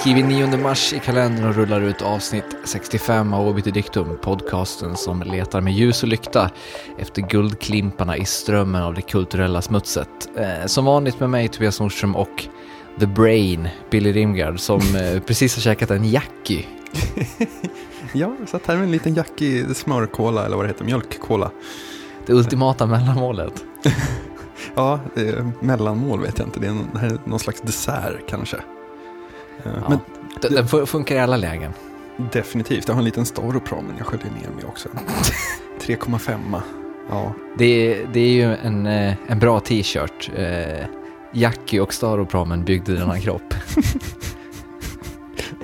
skriver 9 mars i kalendern och rullar ut avsnitt 65 av Obiter Dictum, podcasten som letar med ljus och lykta efter guldklimparna i strömmen av det kulturella smutset. Eh, som vanligt med mig Tobias Nordström och The Brain, Billy Rimgard, som eh, precis har käkat en Jackie. ja, jag satt här med en liten Jackie smörkola, eller vad det heter, mjölkkola. Det ultimata mellanmålet. ja, eh, mellanmål vet jag inte, det är, någon, någon slags dessert kanske. Ja, men den, den funkar i alla lägen. Definitivt. Jag har en liten Staropramen jag sköljer ner mig också. 3,5. Ja. Det, det är ju en, eh, en bra t-shirt. Eh, Jackie och Staropramen byggde denna kropp.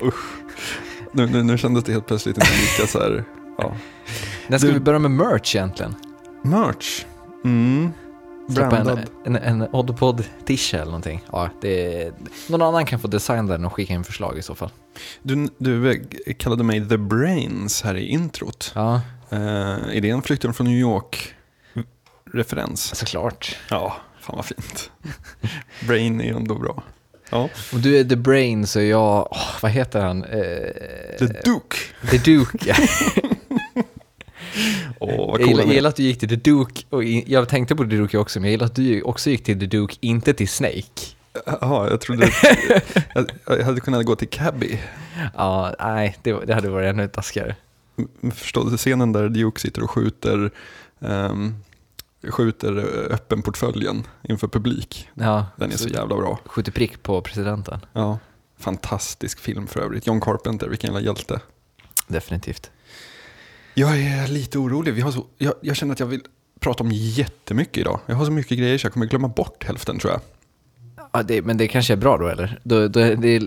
Usch. Nu, nu, nu kändes det helt plötsligt inte lika så här. Ja. När ska du... vi börja med merch egentligen? Merch? Mm. Brandad. En, en, en Oddpod t-shirt eller någonting. Ja, det, någon annan kan få designa den och skicka in förslag i så fall. Du, du eh, kallade mig The Brains här i introt. Ja. Uh, är det en flykten från New York-referens? Såklart. Ja, fan vad fint. Brain är ändå bra. Ja. Om du är The Brain så är jag, oh, vad heter han? Uh, The Duke. The Duke, ja. Oh, jag, gillar, jag gillar att du gick till The Duke, och jag tänkte på The Duke också, men jag gillar att du också gick till The Duke, inte till Snake. Jaha, jag trodde att jag hade kunnat gå till Cabby. Ja, nej, det, det hade varit ännu taskigare. Förstår du scenen där Duke sitter och skjuter, um, skjuter öppen portföljen inför publik? Ja, Den är så, så jävla bra. Skjuter prick på presidenten. Ja, fantastisk film för övrigt. John Carpenter, vilken jävla hjälte. Definitivt. Jag är lite orolig. Vi har så, jag, jag, känner att jag vill prata om jättemycket idag. Jag har så mycket grejer så jag kommer glömma bort hälften tror jag. Ja, det, men det kanske är bra då eller? Då, då, det,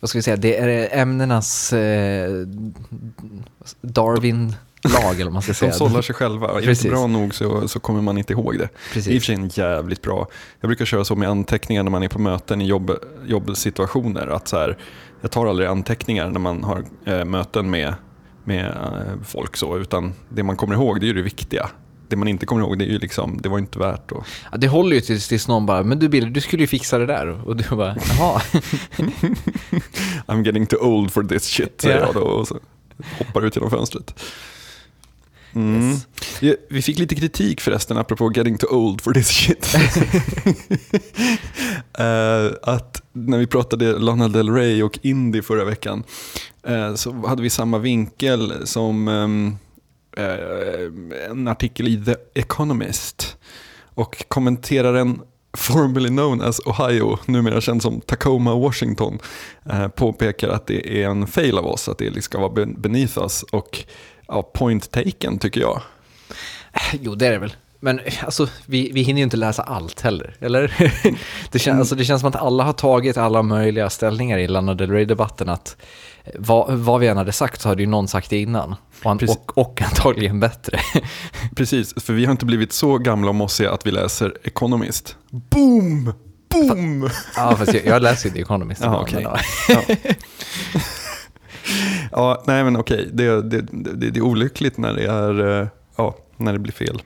vad ska vi säga, det är ämnenas eh, Darwin-lag eller vad man ska säga. De sållar sig själva. Är det inte bra nog så, så kommer man inte ihåg det. Precis. Det är i och för sig en jävligt bra. Jag brukar köra så med anteckningar när man är på möten i jobb, jobbsituationer. Att så här, jag tar aldrig anteckningar när man har eh, möten med med eh, folk så, utan det man kommer ihåg det är ju det viktiga. Det man inte kommer ihåg det är ju liksom, det var inte värt att... Ja, det håller ju tills, tills någon bara, men du Bill, du skulle ju fixa det där. Och du bara, jaha. I'm getting too old for this shit, säger yeah. jag då och så hoppar ut genom fönstret. Mm. Yes. Vi fick lite kritik förresten, apropå getting too old for this shit. uh, att när vi pratade Lana Del Rey och indie förra veckan Eh, så hade vi samma vinkel som ehm, eh, en artikel i The Economist. Och kommenteraren formerly known as Ohio, numera känd som Tacoma, Washington, eh, påpekar att det är en fail av oss, att det ska vara beneath us. Och ja, point taken tycker jag. Jo, det är det väl. Men alltså, vi, vi hinner ju inte läsa allt heller, eller? det, kän, alltså, det känns som att alla har tagit alla möjliga ställningar i Lana Del Rey-debatten. Att vad, vad, vi än hade sagt så hade ju någon sagt det innan. Och, och, och antagligen bättre. Precis, för vi har inte blivit så gamla och mossiga att vi läser Economist. Boom! Boom! Ja, fast jag, jag läser The Economist. Aha, okay. ja. ja, nej men okej. Det, det, det, det, är olyckligt när det, är, eh, ja, när det blir fel.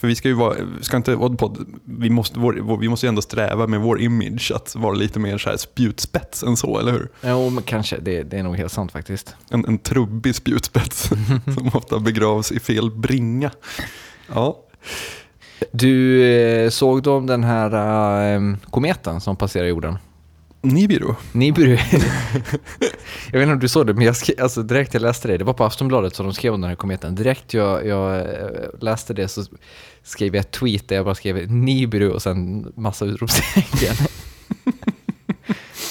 För vi ska ju vara, ska inte Oddpod, vi måste, vår, vi måste ju ändå sträva med vår image att vara lite mer så här spjutspets än så, eller hur? Jo, men kanske. Det, det är nog helt sant faktiskt. En, en trubbig spjutspets som ofta begravs i fel bringa. Ja. Du, eh, såg du om den här äh, kometen som passerar jorden? Nibiru. Nibiru. jag vet inte om du såg det, men jag skrev, alltså direkt jag läste det, det var på Aftonbladet som de skrev om den här kometen. Direkt jag, jag eh, läste det så skrev jag ett tweet där jag bara skrev Nibiru och sen massa utropstecken.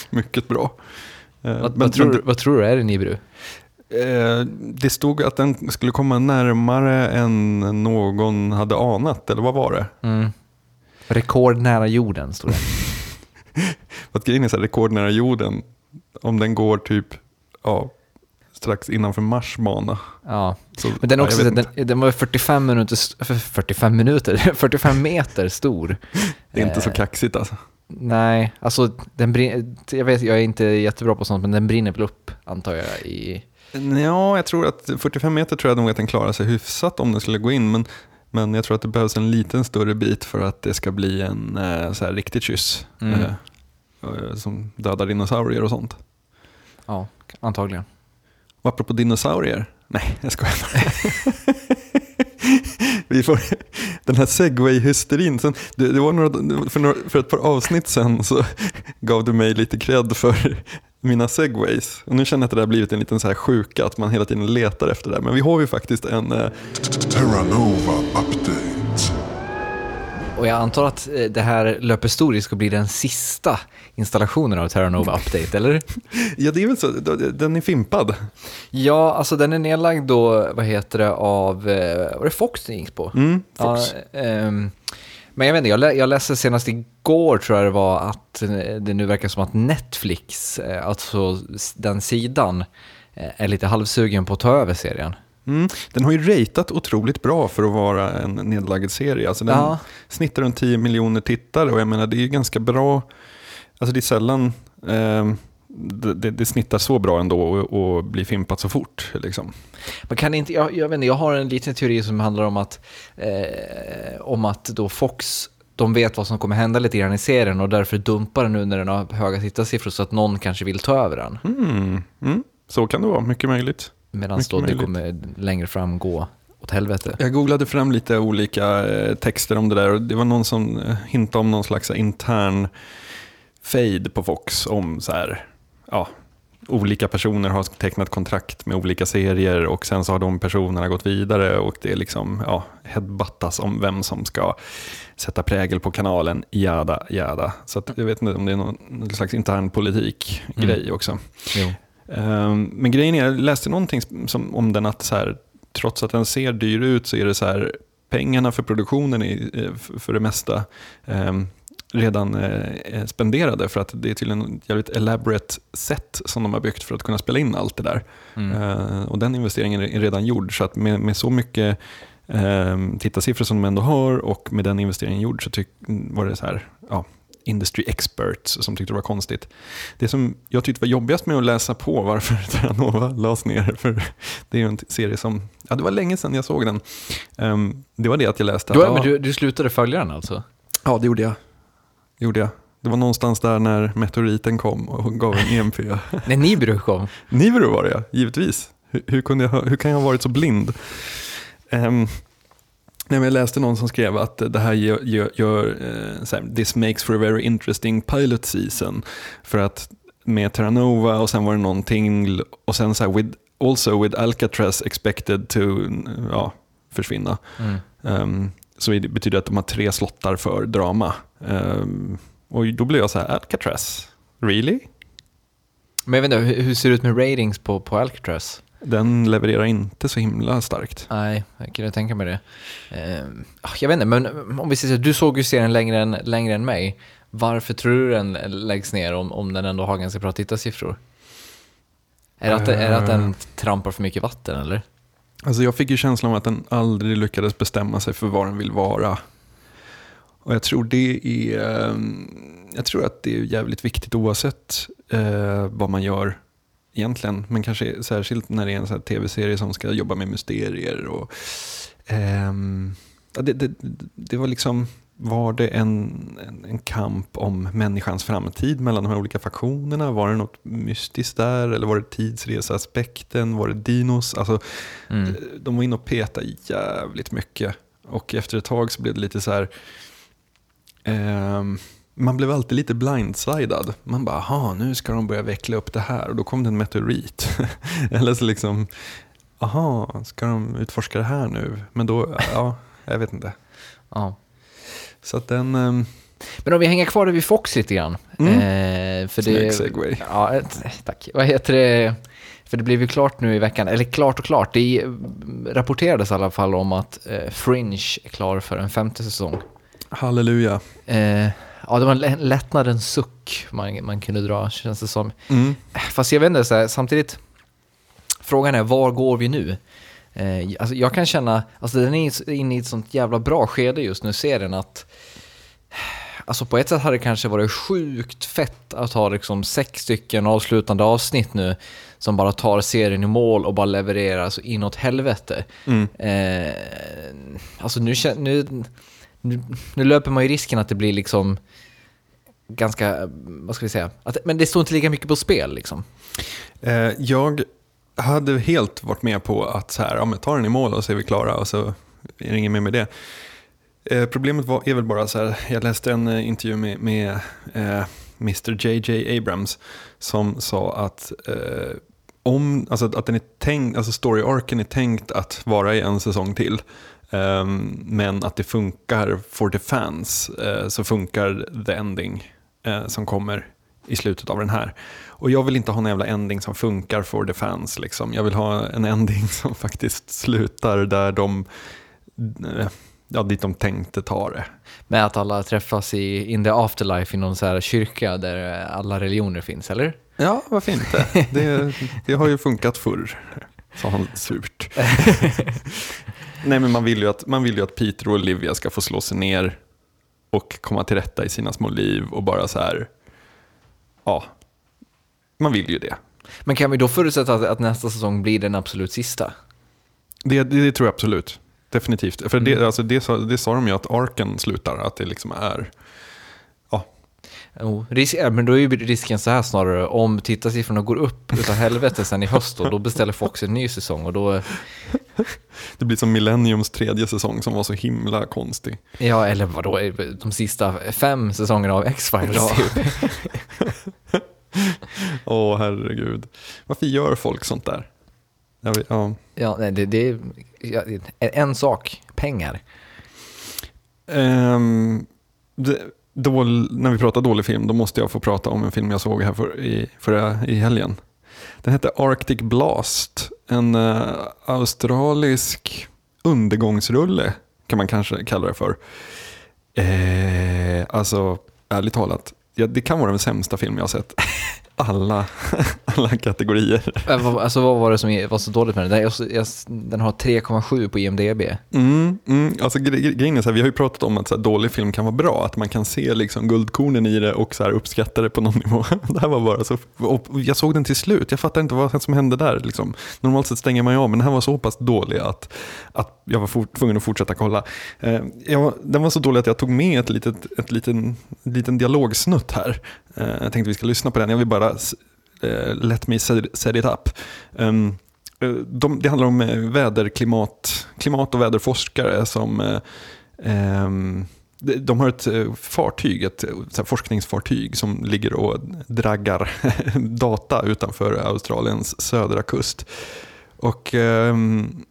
Mycket bra. Eh, vad, men, vad, tror, men, vad tror du är det Nibiru? Eh, det stod att den skulle komma närmare än någon hade anat, eller vad var det? Mm. Rekord nära jorden, stod det. För att grejen är så här, rekordnära jorden, om den går typ ja, strax innanför Mars bana. Ja, så, men den, också, ja, den, den, var 45 minuter, 45 minuter, 45 meter stor. Det är inte så eh, kaxigt alltså. Nej, alltså den brinner, jag vet, jag är inte jättebra på sånt, men den brinner väl upp antar jag i... Ja, jag tror att 45 meter tror jag nog att den klarar sig hyfsat om den skulle gå in, men, men jag tror att det behövs en liten större bit för att det ska bli en eh, så här riktig kyss. Mm. Eh, Eh, som dödar dinosaurier och sånt. Ja, antagligen. Och apropå dinosaurier. Nej, jag skojar bara. Vi får den här segway-hysterin. Sen, det, det var några, för, några, för ett par avsnitt sen så gav du mig lite cred för mina segways. Och nu känner jag att det där har blivit en liten så här sjuka, att man hela tiden letar efter det. Men vi har ju faktiskt en... Eh, Terranova Update. Och jag antar att eh, det här löper stor risk att bli den sista installationen av Terranova Update, eller? ja, det är väl så. Den är fimpad. Ja, alltså den är nedlagd då, vad heter det, av, eh, var det Fox den gick på? Mm, Fox. Ja, ehm, men jag vet inte, jag, lä jag läste senast igår tror jag det var att eh, det nu verkar som att Netflix, eh, alltså den sidan, eh, är lite halvsugen på att ta över serien. Mm. Den har ju ratat otroligt bra för att vara en nedlagd serie. Alltså den Ja. snittar runt 10 miljoner tittare och jag menar det är ju ganska bra. Alltså det är sällan eh, det, det, det snittar så bra ändå och, och blir fimpat så fort. Liksom. Man kan inte, jag, jag, vet inte, jag har en liten teori som handlar om att, eh, om att då Fox, de vet vad som kommer hända lite grann i serien och därför dumpar den nu när den har höga tittarsiffror så att någon kanske vill ta över den. Mm. Mm. Så kan det vara, mycket möjligt. Medan då det kommer längre fram gå åt helvete. Jag googlade fram lite olika eh, texter om det där och det var någon som eh, hintade om någon slags intern fade på Fox om så här, ja, olika personer har tecknat kontrakt med olika serier och sen så har de personerna gått vidare och det är liksom, ja, headbuttas om vem som ska sätta prägel på kanalen, jada, jada. Så jag vet inte om det är någon, någon slags intern politik-grej också. Jo. Ehm, Men grejen är, jag läste någonting som, om den att så här, trots att den ser dyr ut så är det så här, pengarna för produktionen är eh, för det mesta ehm, redan eh, spenderade för att det är tydligen ett jävligt elaborate sätt som de har byggt för att kunna spela in allt det där. Mm. Eh, och den investeringen är redan gjord så att med, med så mycket um, tittarsiffror som de ändå har och med den investeringen gjord så tyck, var det så här, ja, industry experts som tyckte det var konstigt. Det som jag tyckte var jobbigast med att läsa på varför Terranova lades ner, för det är ju en serie som, ja det var länge sedan jag såg den. Ehm, det var det att jag läste Du, att, men ja, du, du slutade följa den alltså? ja det gjorde jag. Gjorde jag. Det var någonstans där när meteoriten kom och gav en EMP. När Nibiru kom? Nibiru var det ja, givetvis. Hur, hur, kunde jag, hur kan jag ha varit så blind? Ehm, nej, jag läste någon som skrev att det här gör, gör, gör eh, här, this makes for a very interesting pilot season. För att med Terranova och sen var det någonting och sen så här, with, also with Alcatraz expected to ja, försvinna. Mm. Ehm, så det betyder att de har tre slottar för drama. Ehm, och då blev jag så här, Alcatraz, really? Men jag vet inte, hur, ser det ut med ratings på, på Alcatraz? Den levererar inte så himla starkt. Nej, jag kunde tänka mig det. Eh, jag vet inte, men om vi säger du såg ju serien längre än, längre än mig. Varför tror du den läggs ner om, om den ändå har ganska bra tittarsiffror? Är det, att, är det att den trampar för mycket vatten eller? Alltså jag fick ju känslan av att den aldrig lyckades bestämma sig för vad den vill vara. Och jag tror det är, ehm, jag tror att det är jävligt viktigt oavsett eh, vad man gör egentligen. Men kanske särskilt när det är en sån här tv-serie som ska jobba med mysterier. Och, eh, det, det, det var liksom, var det en, en, kamp om människans framtid mellan de här olika faktionerna? Var det något mystiskt där? Eller var det tidsreseaspekten? Var det dinos? Alltså, Mm. de var inne och petade jävligt mycket. Och efter ett tag så blev det lite så här... ehm, man blev alltid lite blindsided. Man bara, aha, nu ska de börja veckla upp det här. Och då kom det en meteorit. Eller så liksom, aha, ska de utforska det här nu? Men då, ja, jag vet inte. Ja. Så att den... ehm, Men om vi hänger kvar där vid Fox lite grann. Mm. Eh, för Snygg det, segway. Ja, ett- tack. Vad heter det? För det blev ju klart nu i veckan, eller klart och klart, det rapporterades i alla fall om att eh, Fringe är klar för en femte säsong. halleluja. Eh, ja, det var en lä- lättnadens suck man, man kunde dra, känns det som. Mm. Fast jag vet inte, så här, samtidigt, frågan är var går vi nu? Eh, alltså jag kan känna, alltså den är inne i ett sånt jävla bra skede just nu, serien, att Alltså på ett sätt hade det kanske varit sjukt fett att ha liksom sex stycken avslutande avsnitt nu som bara tar serien i mål och bara levererar så inåt helvete. Mm. Eh, alltså nu, nu, nu, nu löper man ju risken att det blir liksom ganska, vad ska vi säga, att, men det står inte lika mycket på spel liksom. Eh, jag hade helt varit med på att så här, ja, men ta den i mål och så är vi klara och så är det inget mer med det. Eh, problemet var, är väl bara så här, jag läste en eh, intervju med, med eh, Mr JJ Abrams som sa att eh, om, alltså att den är tänkt, alltså story-arken är tänkt att vara i en säsong till. Um, men att det funkar for the fans, uh, så funkar the ending uh, som kommer i slutet av den här. Och jag vill inte ha en jävla ending som funkar for the fans. Liksom. Jag vill ha en ending som faktiskt slutar där de, uh, ja, dit de tänkte ta det. Med att alla träffas i in the afterlife i någon så här kyrka där alla religioner finns, eller? Ja, varför inte? Det, det har ju funkat förr, sa han surt. Nej, men man vill, ju att, man vill ju att Peter och Olivia ska få slå sig ner och komma till rätta i sina små liv och bara så här, ja, man vill ju det. Men kan vi då förutsätta att, att nästa säsong blir den absolut sista? Det, det, det tror jag absolut. Definitivt. För det, alltså det, sa, det sa de ju att arken slutar, att det liksom är Oh, risk, men då är ju risken så här snarare, om tittarsiffrorna går upp utav helvete sen i höst då, då beställer Fox en ny säsong och då... Det blir som Millenniums tredje säsong som var så himla konstig. Ja, eller vadå, de sista fem säsongerna av X-Files ja. typ. Åh, oh, herregud. Varför gör folk sånt där? Vet, ja, ja det, det är en sak, pengar. Um, det, dål, när vi pratar dålig film, då måste jag få prata om en film jag såg här för, i, förra, i helgen. Den hette Arctic Blast. En uh, australisk undergångsrulle kan man kanske kalla det för. Eh, alltså, ärligt talat, ja, det kan vara den sämsta film jag har sett. alla, alla kategorier. Alltså vad var det som var så dåligt med den? Den har 3,7 på IMDB. Mm, mm, alltså grejen är så här, vi har ju pratat om att så här, dålig film kan vara bra, att man kan se liksom guldkornen i det och så här, uppskatta det på någon nivå. Det här var bara så, jag såg den till slut, jag fattar inte vad som hände där. Liksom. Normalt sett stänger man ju av, men den här var så pass dålig att, att jag var tvungen att fortsätta kolla. Eh, jag, den var så dålig att jag tog med ett litet, ett liten, liten dialogsnutt här. Eh, jag tänkte vi ska lyssna på den, jag vill bara uh, let me set it up. Um, de, det handlar om eh, väderklimat, klimat och väderforskare som um, de har ett fartyg, ett forskningsfartyg som ligger och draggar data utanför Australiens södra kust. Och um,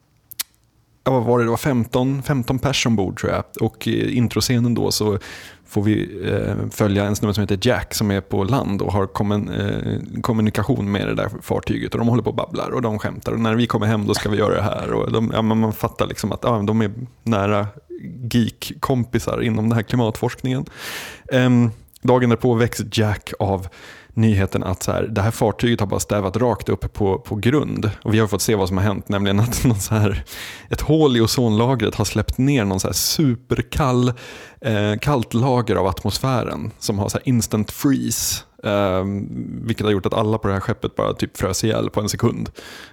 ja, vad var det, det var 15, 15 pers ombord tror jag. Och i introscenen då så får vi eh, följa en snubbe som heter Jack som är på land och har kommun, eh, kommunikation med det där fartyget. Och de håller på och babblar och de skämtar. Och när vi kommer hem då ska vi göra det här. Och de, ja, man fattar liksom att ja, de är nära geek-kompisar inom den här klimatforskningen. Eh, dagen därpå väcks Jack av nyheten att så här, det här fartyget har bara stävat rakt upp på, på grund. Och vi har fått se vad som har hänt, nämligen att någon så här, ett hål i ozonlagret har släppt ner någon så här superkall eh, kallt lager av atmosfären som har så instant freeze. Eh, vilket har gjort att alla på det här skeppet bara typ frös ihjäl på en sekund.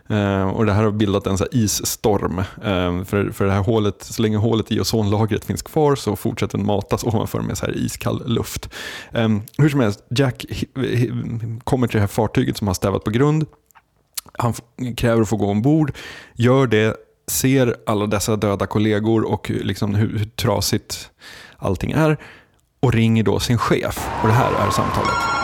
Eh, och det här har bildat en så isstorm. Eh, för, för det här hålet, så länge hålet i ozonlagret finns kvar så fortsätter den matas ovanför med så här iskall luft. Eh, hur som helst, Jack kommer till det här fartyget som har stävat på grund. Han kräver att få gå ombord, gör det, ser alla dessa döda kollegor och liksom hur, hur trasigt allting är och ringer då sin chef. Och det här är samtalet.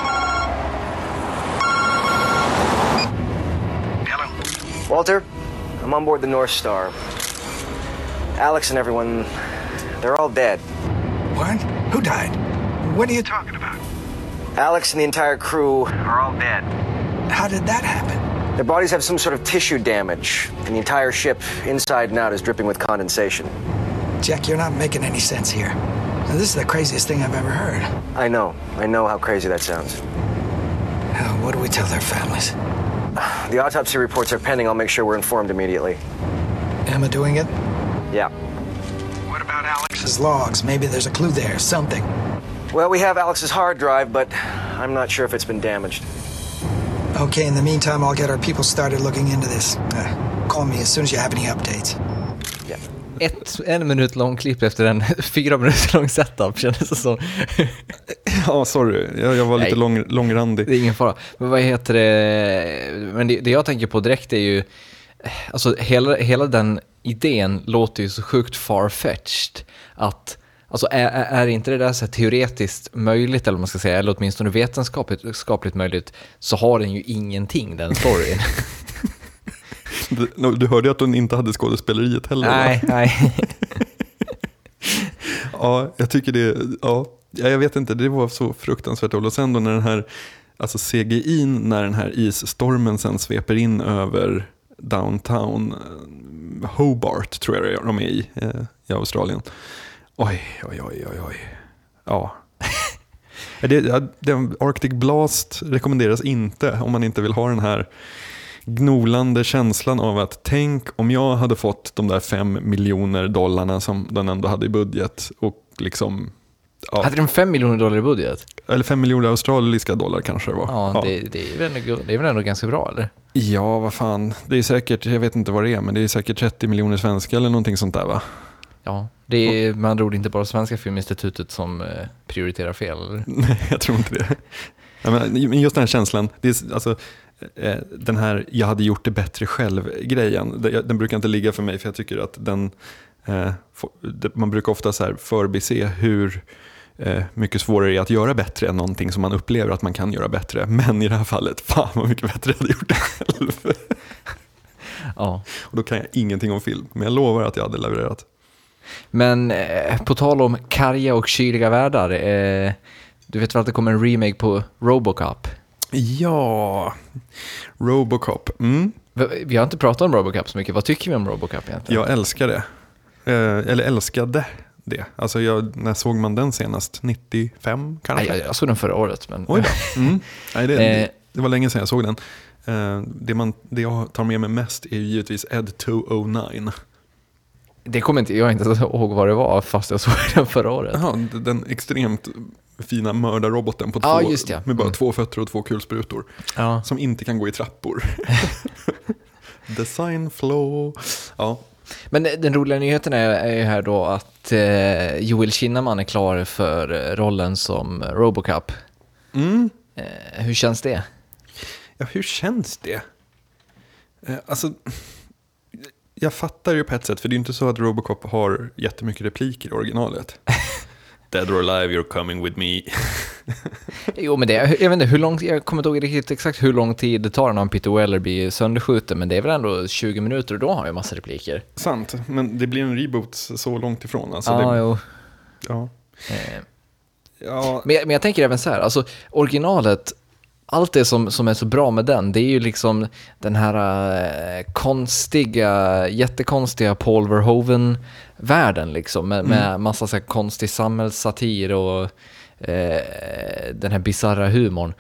Walter, I'm on board the North Star. Alex and everyone, they're all dead. What? Who died? What are you talking about? Alex and the entire crew are all dead. How did that happen? Their bodies have some sort of tissue damage, and the entire ship, inside and out, is dripping with condensation. Jack, you're not making any sense here. Now, this is the craziest thing I've ever heard. I know. I know how crazy that sounds. Uh, what do we tell their families? The autopsy reports are pending. I'll make sure we're informed immediately. Emma doing it? Yeah. What about Alex's logs? Maybe there's a clue there, something. Well, we have Alex's hard drive, but I'm not sure if it's been damaged. Okay, in the meantime, I'll get our people started looking into this. Uh, call me as soon as you have any updates. Ett, en minut lång klipp efter en fyra minuter lång setup kändes det som. Ja, sorry. Jag, jag var lite lång, långrandig. Det är ingen fara. Men vad heter det? Men det, det jag tänker på direkt är ju, alltså hela, hela den idén låter ju så sjukt farfetched att Alltså är, är inte det där så teoretiskt möjligt, eller man ska säga, eller åtminstone vetenskapligt skapligt möjligt, så har den ju ingenting, den storyn. Du, du hörde ju att hon inte hade skådespeleriet heller. va? nej, nej. Ja, jag tycker det, ja, ja, jag vet inte, det var så fruktansvärt dåligt. Och sen då när den här, alltså CGI, när den här isstormen sen sveper in över downtown eh, Hobart, tror jag de är i, eh, i Australien. Oj, oj, oj, oj, oj. Ja. Det, Arctic Blast rekommenderas inte om man inte vill ha den här gnolande känslan av att tänk om jag hade fått de där fem miljoner dollarna som den ändå hade i budget och liksom, ja, Hade de fem miljoner dollar i budget? eller fem miljoner australiska dollar kanske det var. Ja, Det, det, är väl ändå, det är väl ändå ganska bra, eller? ja, vad fan, det är säkert, jag vet inte vad det är, men det är säkert 30 miljoner svenska eller någonting sånt där va? Ja, det är med andra ord inte bara Svenska Filminstitutet som eh, prioriterar fel, eller? Nej, jag tror inte det. Ja, men just den här känslan, det är, alltså, den här jag hade gjort det bättre själv-grejen, den den brukar inte ligga för mig för jag tycker att den, eh, man brukar ofta så här förbise hur eh, mycket svårare det är att göra bättre än någonting som man upplever att man kan göra bättre. Men i det här fallet, fan vad mycket bättre jag hade gjort det själv. Ja. Och då kan jag ingenting om film, men jag lovar att jag hade levererat. Men eh, på tal om karga och kyliga världar, eh, du vet väl att det kommer en remake på Robocop? Ja, Robocop. Mm. Vi har inte pratat om Robocop så mycket, vad tycker vi om Robocop egentligen? Jag älskar det. Eh, eller älskade det. Alltså jag, när såg man den senast? 95 kanske? Nej, jag, jag såg den förra året, men... Oj då. Mm. Nej, det, Eh. det var länge sedan jag såg den. Eh, det, man, det jag tar med mig mest är ju givetvis Ed 209. Det kommer inte jag inte ihåg vad det var, fast jag såg den förra året. Jaha, den extremt fina mördarroboten på Ja, två, just det. med bara Mm. två fötter och två kulsprutor. Ja. Som inte kan gå i trappor. Design flow. Ja, Men den roliga nyheten är, är ju här då att eh, Joel Kinnaman är klar för eh, rollen som Robocop. mm. Eh, hur känns det? Ja, hur känns det? Eh, alltså, jag fattar ju på ett sätt, för det är ju inte så att Robocop har jättemycket repliker i originalet. Dead or alive, you're coming with me. Jo, men det, jag vet inte, hur lång, jag kommer inte ihåg riktigt exakt hur lång tid det tar när Peter Weller blir sönderskjuten, men det är väl ändå 20 minuter och då har han ju massa repliker. Sant, men det blir en reboot så långt ifrån. Alltså, ja, det, jo. ja. Eh, Ja, Men jag, men jag tänker även så här, alltså originalet, allt det som, som är så bra med den, det är ju liksom den här eh, konstiga, jättekonstiga Paul Verhoeven-världen liksom, med, med massa så här konstig samhällssatir och eh, den här bizarra humorn.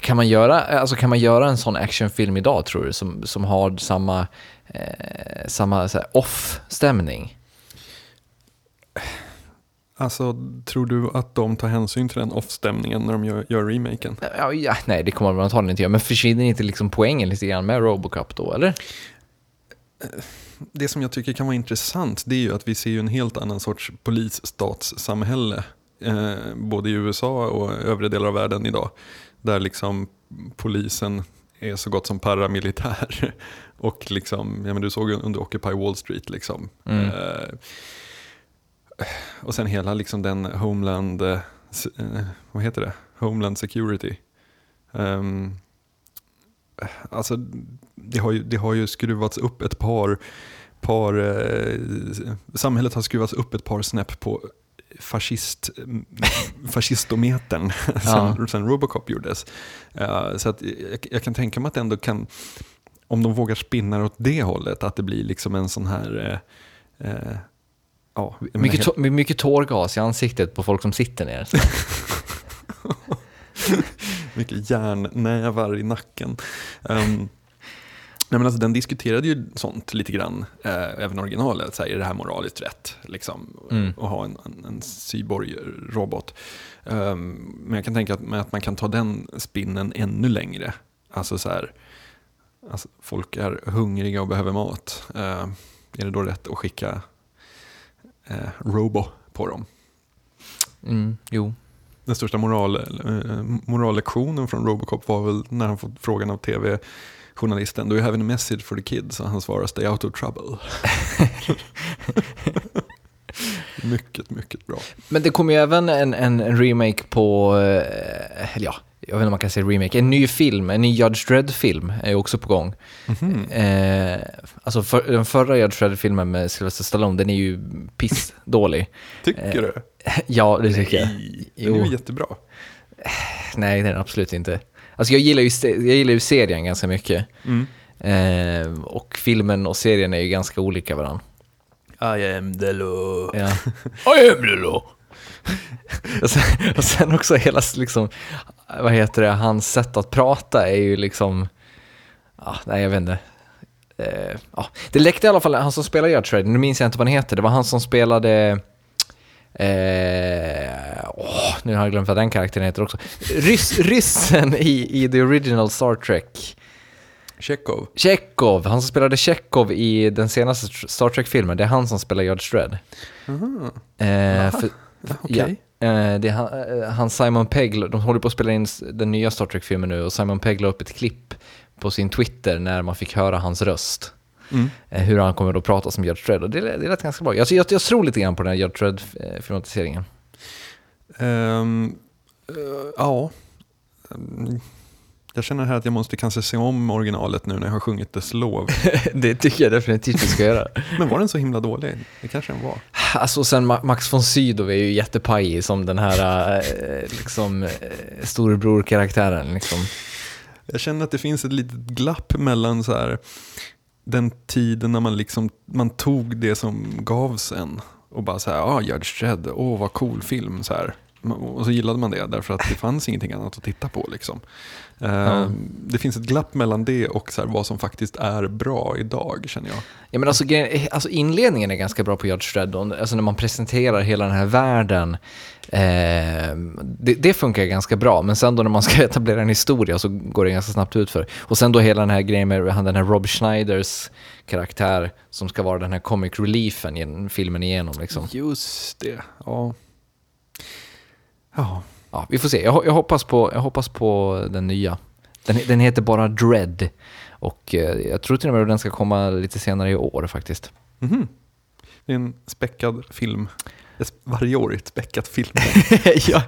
Kan man, göra, alltså kan man göra en sån actionfilm idag tror du, som, som har samma, eh, samma off-stämning? Alltså tror du att de tar hänsyn till den off-stämningen när de gör, gör remaken? Ja, ja, nej, det kommer man antagligen inte göra. Men försvinner inte liksom poängen lite grann med Robocop då, eller? Det som jag tycker kan vara intressant det är ju att vi ser ju en helt annan sorts polisstatssamhälle. Eh, både i USA och övriga delar av världen idag. Där liksom polisen är så gott som paramilitär. Och liksom, ja men du såg ju under Occupy Wall Street liksom. Mm. Eh, och sen hela liksom den Homeland, eh, eh, vad heter det? Homeland Security. Ehm, alltså, det har, ju, det har ju skruvats upp ett par, par eh, samhället har skruvats upp ett par snäpp på fascist, fascistometern sen, sen Robocop gjordes. Eh, så att jag, jag kan tänka mig att det ändå kan, om de vågar spinna åt det hållet, att det blir liksom en sån här eh, eh, Ja, Mycket, to- mycket tårgas i ansiktet på folk som sitter ner. mycket järnnävar i nacken. Um, nej men alltså, den diskuterade ju sånt lite grann, eh, även originalet. Så här, är det här moraliskt rätt? Liksom, Mm. Att ha en, en, en cyborg-robot. Um, men jag kan tänka att, men att man kan ta den spinnen ännu längre. Alltså så här, alltså, folk är hungriga och behöver mat. Eh, är det då rätt att skicka eh, Robo på dem. Mm, jo. Den största moral, eh, morallektionen från Robocop var väl när han fått frågan av tv-journalisten Do you have any message for the kids? Och han svarar Stay out of trouble. mycket, mycket bra. Men det kommer ju även en, en remake på, eh, eller ja, jag vet inte om man kan säga remake, en ny film, en ny Judge Dredd-film är också på gång. Eh, alltså för, den förra Judge Dredd-filmen med Sylvester Stallone, den är ju pissdålig. Tycker du? ja, det tycker jag. Den är ju jättebra. Nej, det är den absolut inte. Alltså jag gillar ju, jag gillar ju serien ganska mycket. Mm. Eh, och filmen och serien är ju ganska olika varandra. I am the law. Ja. I am the law. och, sen, och sen också hela, liksom, vad heter det, hans sätt att prata är ju liksom, ja, nej jag vet inte. Eh, ja. Det läckte i alla fall, han som spelar Judge Dredd, nu minns jag inte vad han heter, det var han som spelade, eh, åh, nu har jag glömt vad den karaktären heter också. Rys, ryssen i, i the original Star Trek. Chekhov. Chekhov, han som spelade Chekhov i den senaste Star Trek-filmen, det är han som spelar Judge Dredd. Eh, för, Okej. ja, det är han, eh, han Simon Pegg, de håller på att spela in den nya Star Trek-filmen nu och Simon Pegg la upp ett klipp på sin Twitter när man fick höra hans röst. Mm. Eh, hur han kommer att prata som Judge Dredd och det, det lät ganska bra. Jag, jag, jag tror lite grann på den här Judge Dredd-filmatiseringen. Ehm, eh, ja. Jag känner här att jag måste kanske se om originalet nu när jag har sjungit dess lov. det tycker jag definitivt vi ska göra. Men var den så himla dålig? Det kanske den var. Alltså sen Ma- Max von Sydow är ju jättepajig som den här eh, liksom, eh, storebror-karaktären. Liksom. Jag känner att det finns ett litet glapp mellan så här, den tiden när man, liksom, man tog det som gavs en och bara så här, ah, Judge Dredd, åh vad cool film. Så här. Och så gillade man det därför att det fanns ingenting annat att titta på. Liksom. Eh, Ja. Det finns ett glapp mellan det och så vad som faktiskt är bra idag känner jag. Ja, men alltså, grejen- alltså inledningen är ganska bra på Judge Dredd, och- alltså när man presenterar hela den här världen. Eh, det, det funkar ganska bra, men sen då när man ska etablera en historia så går det ganska snabbt utför. Och sen då hela den här grejen med den här Rob Schneiders karaktär som ska vara den här comic reliefen filmen igenom. Liksom. Just det, ja. Ja, Ja, vi får se. Jag, jag, hoppas på, jag hoppas på den nya. Den, den heter bara Dread. Och eh, jag tror till och med att den ska komma lite senare i år faktiskt. Mhm. Det är en späckad film. Varje år ett späckat film. ja.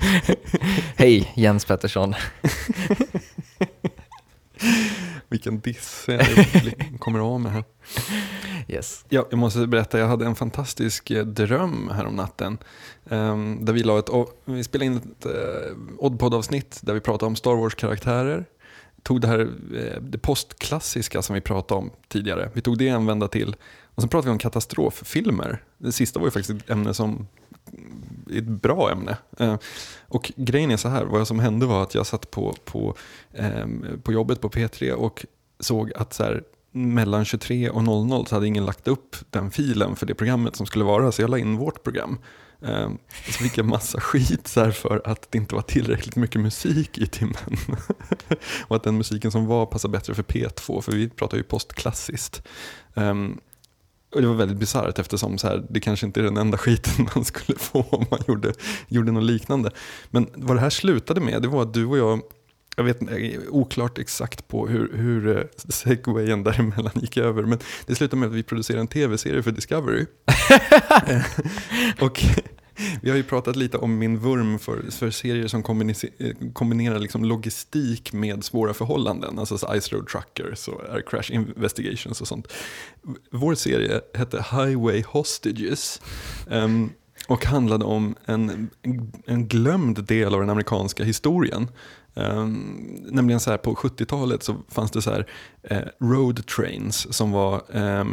Hej Jens Pettersson. Vilken diss jag kommer av med här. Yes. Ja, jag måste berätta, jag hade en fantastisk eh, dröm här om natten. ehm, där vi, la ett, vi spelade in ett uh, Oddpod-avsnitt där vi pratade om Star Wars-karaktärer. Tog det här eh, det postklassiska som vi pratade om tidigare. Vi tog det en vända till. Och sen pratade vi om katastroffilmer. Det sista var ju faktiskt ett ämne som ett bra ämne. Eh, och grejen är så här, vad som hände var att jag satt på, på, ehm, på jobbet på P3 och såg att så här, mellan 23 och 00 så hade ingen lagt upp den filen för det programmet som skulle vara, så jag la in vårt program. Ehm, så fick jag massa skit så här för att det inte var tillräckligt mycket musik i timmen. och att den musiken som var passade bättre för P2, för vi pratar ju postklassiskt. Ehm, och det var väldigt bisarrt eftersom så här, det kanske inte är den enda skiten man skulle få om man gjorde, gjorde något liknande. Men vad det här slutade med, det var att du och jag, jag vet inte, oklart exakt på hur, hur eh, segwayen däremellan gick över, men det slutade med att vi producerade en tv-serie för Discovery. Och vi har ju pratat lite om min vurm för, för serier som eh, kombinerar liksom logistik med svåra förhållanden. Alltså så Ice Road Truckers och Air Crash Investigations och sånt. Vår serie hette Highway Hostages. Um, och handlade om en, en glömd del av den amerikanska historien. Um, nämligen så här på 70-talet så fanns det så här eh, road trains som var eh,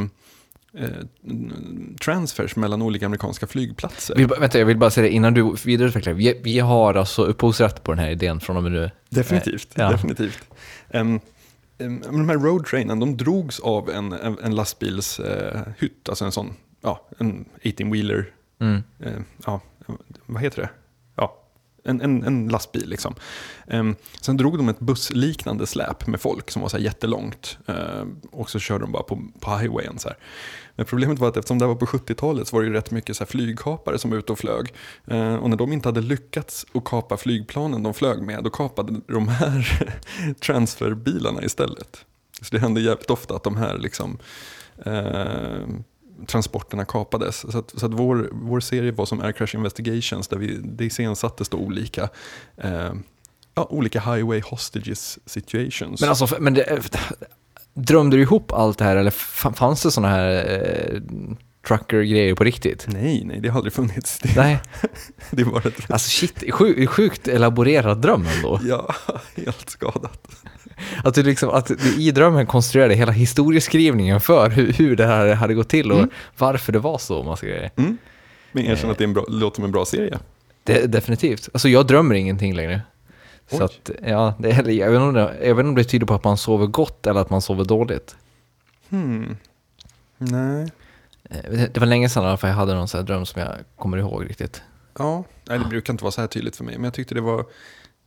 transfers mellan olika amerikanska flygplatser. Vill, vänta, jag vill bara säga det innan du vidareutvecklar. Vi, vi har alltså upphovsrätt på den här idén från och med nu. Definitivt. Ja. definitivt. Ehm, men de här roadtrainen, de drogs av en, en, en lastbilshytt, alltså en sån, ja, en 18-wheeler, Mm. eh, ja, vad heter det? En, en, en lastbil liksom. Ehm, sen drog de ett bussliknande släp med folk som var så här jättelångt. Ehm, och så körde de bara på, på highwayen. Så här. Men problemet var att eftersom det var på 70-talet så var det ju rätt mycket så här flygkapare som var ute och flög. Ehm, och när de inte hade lyckats att kapa flygplanen de flög med, då kapade de här transferbilarna istället. Så det hände jävligt ofta att de här liksom, eh, transporterna kapades. Så att, så att vår, vår serie var som Air Crash Investigations där vi, det iscensattes då olika, eh, ja, olika highway hostages situations. Men alltså, men det, drömde du ihop allt det här eller fanns det sådana här eh, trucker-grejer på riktigt? nej, nej, det har aldrig funnits. Det, Nej, det var ett, alltså shit, sjukt, sjukt elaborerad dröm ändå. ja, helt skadat. Att du, liksom, att du i drömmen konstruerade hela historieskrivningen för hur, hur det här hade gått till och Mm. varför det var så. ska säga. Mm. Men erkänn att det är en bra, låter som en bra serie. Det, definitivt. Alltså jag drömmer ingenting längre. Så att, ja, det, jag, vet inte om det, jag vet om det tyder på att man sover gott eller att man sover dåligt. Hmm. Nej. Eh, Det, det var länge sedan i alla fall jag hade någon sån här dröm som jag kommer ihåg riktigt. Ja, nej, det brukar inte vara så här tydligt för mig, men jag tyckte det var,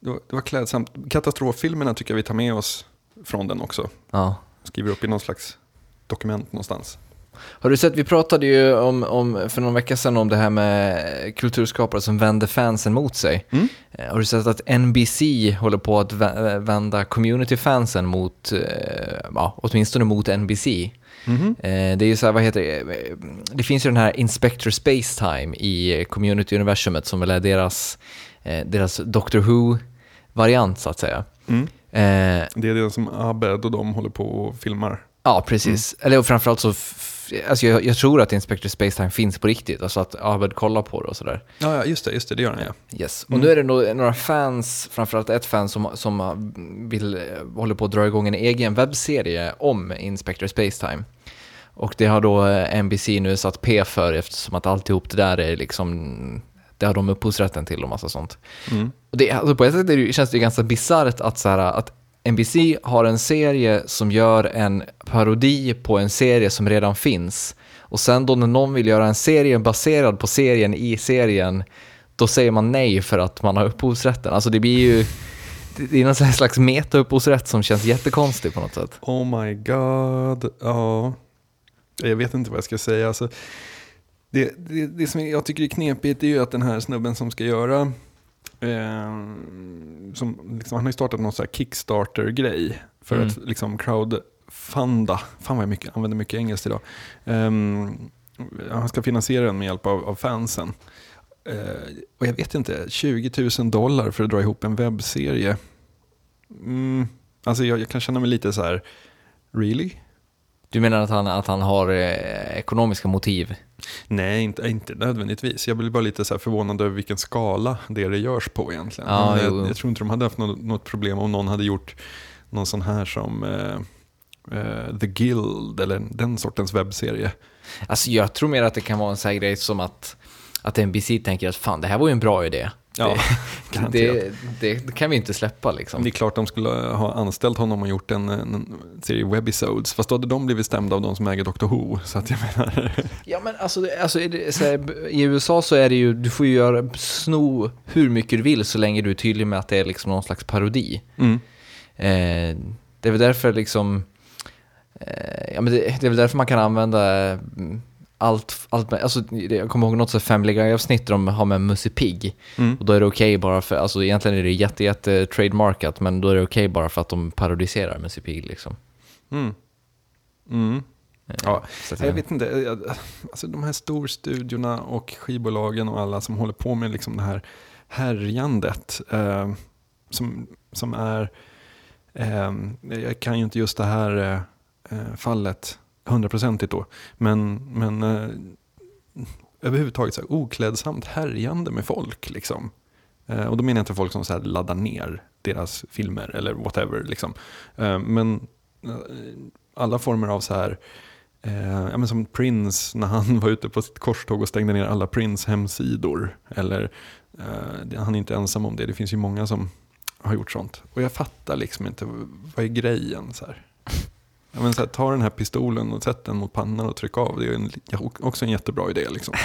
det var, det var klädsamt. Katastroffilmerna tycker jag vi tar med oss från den också. Ja. Skriver upp i någon slags dokument någonstans. Har du sett, vi pratade ju om, om, för någon vecka sedan om det här med kulturskapare som vänder fansen mot sig. Mm. Eh, Har du sett att NBC håller på att vä- vända community-fansen mot, eh, ja, åtminstone mot NBC? Mhm. Eh, Det är ju så här, vad heter det? Det finns ju den här Inspector Spacetime i Community-universumet som väl är deras, deras Doctor Who-variant så att säga. Mm. Eh, Det är det som Abed och de håller på och filmar. Ja, precis. Eller och framförallt så, alltså jag, jag tror att Inspector Spacetime finns på riktigt, alltså att Abed kollar på det och sådär. Ja, ja, just det, just det, det gör han ja. Yes. Och nu är det nog några fans, framförallt ett fan som, som vill, eh, håller på att dra igång en egen webbserie om Inspector Spacetime. Och det har då eh, NBC nu satt P för eftersom att alltihop det där är liksom, det har de upphovsrätten till och massa sånt. Mm. Och det, alltså på ett sätt det, känns det ju ganska bisarrt att, så här, att NBC har en serie som gör en parodi på en serie som redan finns. Och sen då när någon vill göra en serie baserad på serien i serien, då säger man nej för att man har upphovsrätten. Alltså det blir ju, det är någon slags meta-upphovsrätt som känns jättekonstig på något sätt. Oh my god, ja. Jag vet inte vad jag ska säga. Alltså, det, det, det som jag tycker är knepigt är ju att den här snubben som ska göra, eh, som, liksom, han har ju startat någon Kickstarter-grej för Mm. att liksom crowdfunda, fan vad jag mycket, använder mycket engelskt idag. Ehm, han ska finansiera den med hjälp av, av fansen. Eh, och jag vet inte, 20 000 dollar för att dra ihop en webbserie. Mm, alltså jag, jag kan känna mig lite så här, really? Du menar att han, att han har eh, ekonomiska motiv? Nej, inte, inte nödvändigtvis. Jag blir bara lite så här förvånad över vilken skala det, det görs på egentligen. Jo. jag, jag tror inte de hade haft något, något problem om någon hade gjort någon sån här som eh, eh, The Guild eller den sortens webbserie. Alltså jag tror mer att det kan vara en sån här grej som att, att NBC tänker att fan det här var ju en bra idé. Ja, det, det, det, kan vi inte släppa liksom. Det är klart de skulle ha anställt honom och gjort en, en serie webisodes. Fast då hade de blivit stämda av de som äger Dr. Who. Så att jag menar, Ja men alltså, alltså är det, så här, i USA så är det ju, du får ju göra, sno hur mycket du vill så länge du är tydlig med att det är liksom någon slags parodi. mm. Eh, det är väl därför liksom, eh, ja men det, det är väl därför man kan använda mm, allt, allt med, alltså jag kommer ihåg något så Family avsnitt där de har med Musse Pigg. Mm. Och då är det okej bara för, alltså egentligen är det jätte, jätte trademarkat, men då är det okej bara för att de parodiserar Musse Pigg liksom. Mm. Mm. Ja, Jag vet inte, alltså de här storstudiorna och skivbolagen och alla som håller på med liksom det här härjandet eh, som, som är, eh, jag kan ju inte just det här eh, eh, fallet hundraprocentigt då, men, men eh, överhuvudtaget så här oklädsamt härjande med folk. Liksom. Eh, och då menar jag inte folk som så här laddar ner deras filmer eller whatever. Liksom. Eh, men eh, alla former av så här Eh, ja, men som Prince när han var ute på sitt korståg och stängde ner alla Prince hemsidor. Eller, eh, han är inte ensam om det, det finns ju många som har gjort sånt. Och jag fattar liksom inte, vad är grejen? Så här. Ja, men så här, ta den här pistolen och sätt den mot pannan och tryck av. Det är en, också en jättebra idé. Liksom.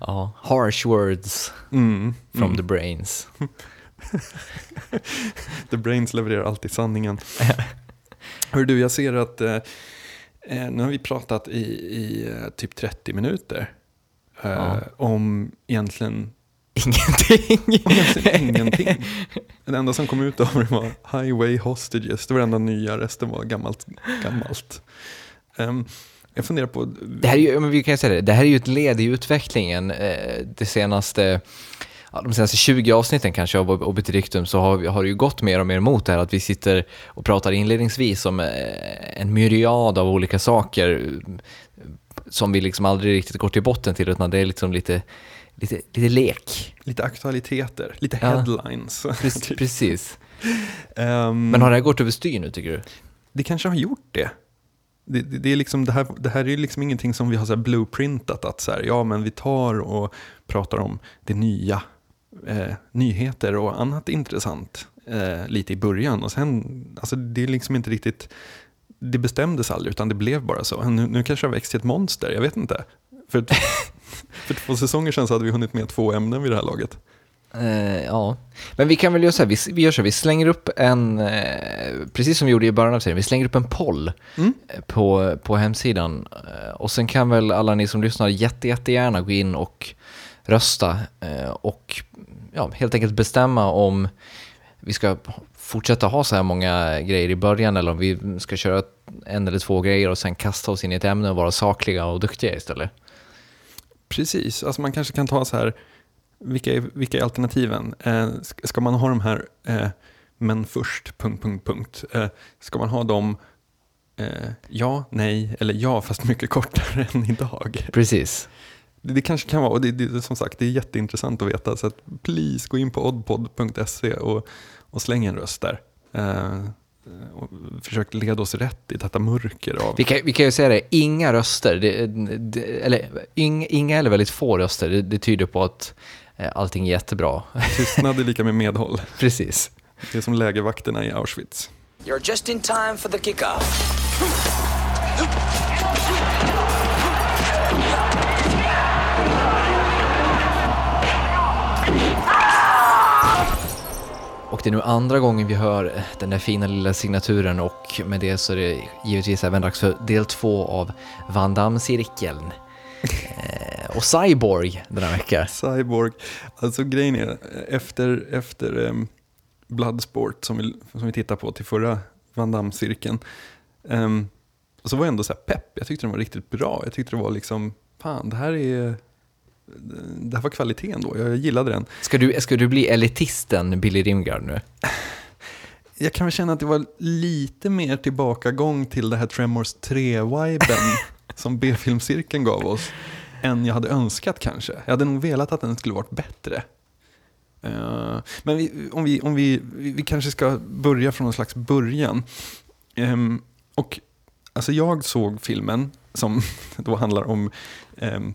Ja, harsh words Mm. from the brains. The Brains levererar alltid sanningen. Hör du, jag ser att eh, eh, nu har vi pratat i, i eh, typ 30 minuter eh, Ja. om egentligen Ingenting. ingenting. Det enda som kom ut av det var Highway Hostages. Det var det enda nya, resten var gammalt. gammalt. Ehm, jag funderar på, Det här är ju, vi kan säga det, det här är ju ett led i utvecklingen. Eh, Det senaste, de senaste 20 avsnitten kanske av Obit Dictum så har, har det ju gått mer och mer mot det här att vi sitter och pratar inledningsvis om eh, en myriad av olika saker eh, som vi liksom aldrig riktigt går till botten till utan det är liksom lite, lite, lite lek. lite aktualiteter, lite Ja. headlines. Precis. Precis. Ehm, Men har det här gått överstyr nu tycker du? Det kanske har gjort det. Det, det, det, är liksom, det, här, det här är ju liksom ingenting som vi har så blueprintat att så här, ja men vi tar och pratar om det nya, eh, nyheter och annat intressant eh, lite i början och sen, alltså det är liksom inte riktigt, det bestämdes aldrig utan det blev bara så. Nu, nu kanske har växt till ett monster, jag vet inte. För, för två säsonger sedan så hade vi hunnit med två ämnen vid det här laget. Eh, ja, men vi kan väl göra så här, vi, vi gör så här, vi slänger upp en, eh, precis som vi gjorde i början av serien, vi slänger upp en poll Mm. eh, på, på hemsidan. Eh, och sen kan väl alla ni som lyssnar jätte, jättegärna gå in och rösta och ja, helt enkelt bestämma om vi ska fortsätta ha så här många grejer i början eller om vi ska köra en eller två grejer och sen kasta oss in i ett ämne och vara sakliga och duktiga istället. Precis, alltså man kanske kan ta så här, vilka är, vilka är alternativen? Eh, ska- man ha de här, eh, men först, punkt, punkt, punkt. Eh, ska man ha dem, eh, ja, nej, eller ja, fast mycket kortare än idag? Precis. Det, det kanske kan vara, och det, det, som sagt, det är jätteintressant att veta, så att please gå in på oddpod.se och, och släng en röst där. Eh, och försök leda oss rätt i detta mörker av... Vi kan, vi kan ju säga det, inga röster, det, det, eller ing, inga eller väldigt få röster, det, det tyder på att eh, allting är jättebra. Tystnad är lika med medhåll. Precis. Det är som lägervakterna i Auschwitz. You're just in time for the kickoff. Och det är nu andra gången vi hör eh, den där fina lilla signaturen och med det så är det givetvis även dags för del två av Van Damme-cirkeln. Eh, och Cyborg den här veckan. Cyborg. Alltså grejen är, efter, efter um, Bloodsport som vi, som vi tittade på till förra Van Damme-cirkeln, ehm, så var jag ändå så här pepp. Jag tyckte den var riktigt bra. Jag tyckte det var liksom, fan det här är, det här var kvaliteten då. Jag gillade den. Ska du, ska du bli elitisten Billy Rimgard nu? Jag kan väl känna att det var lite mer tillbakagång till det här Tremors 3-viben som B-filmcirkeln gav oss än jag hade önskat kanske. Jag hade nog velat att den skulle varit bättre. Eh, men vi, om, vi, om vi, vi kanske ska börja från någon slags början. Ehm, och alltså jag såg filmen som då handlar om ehm,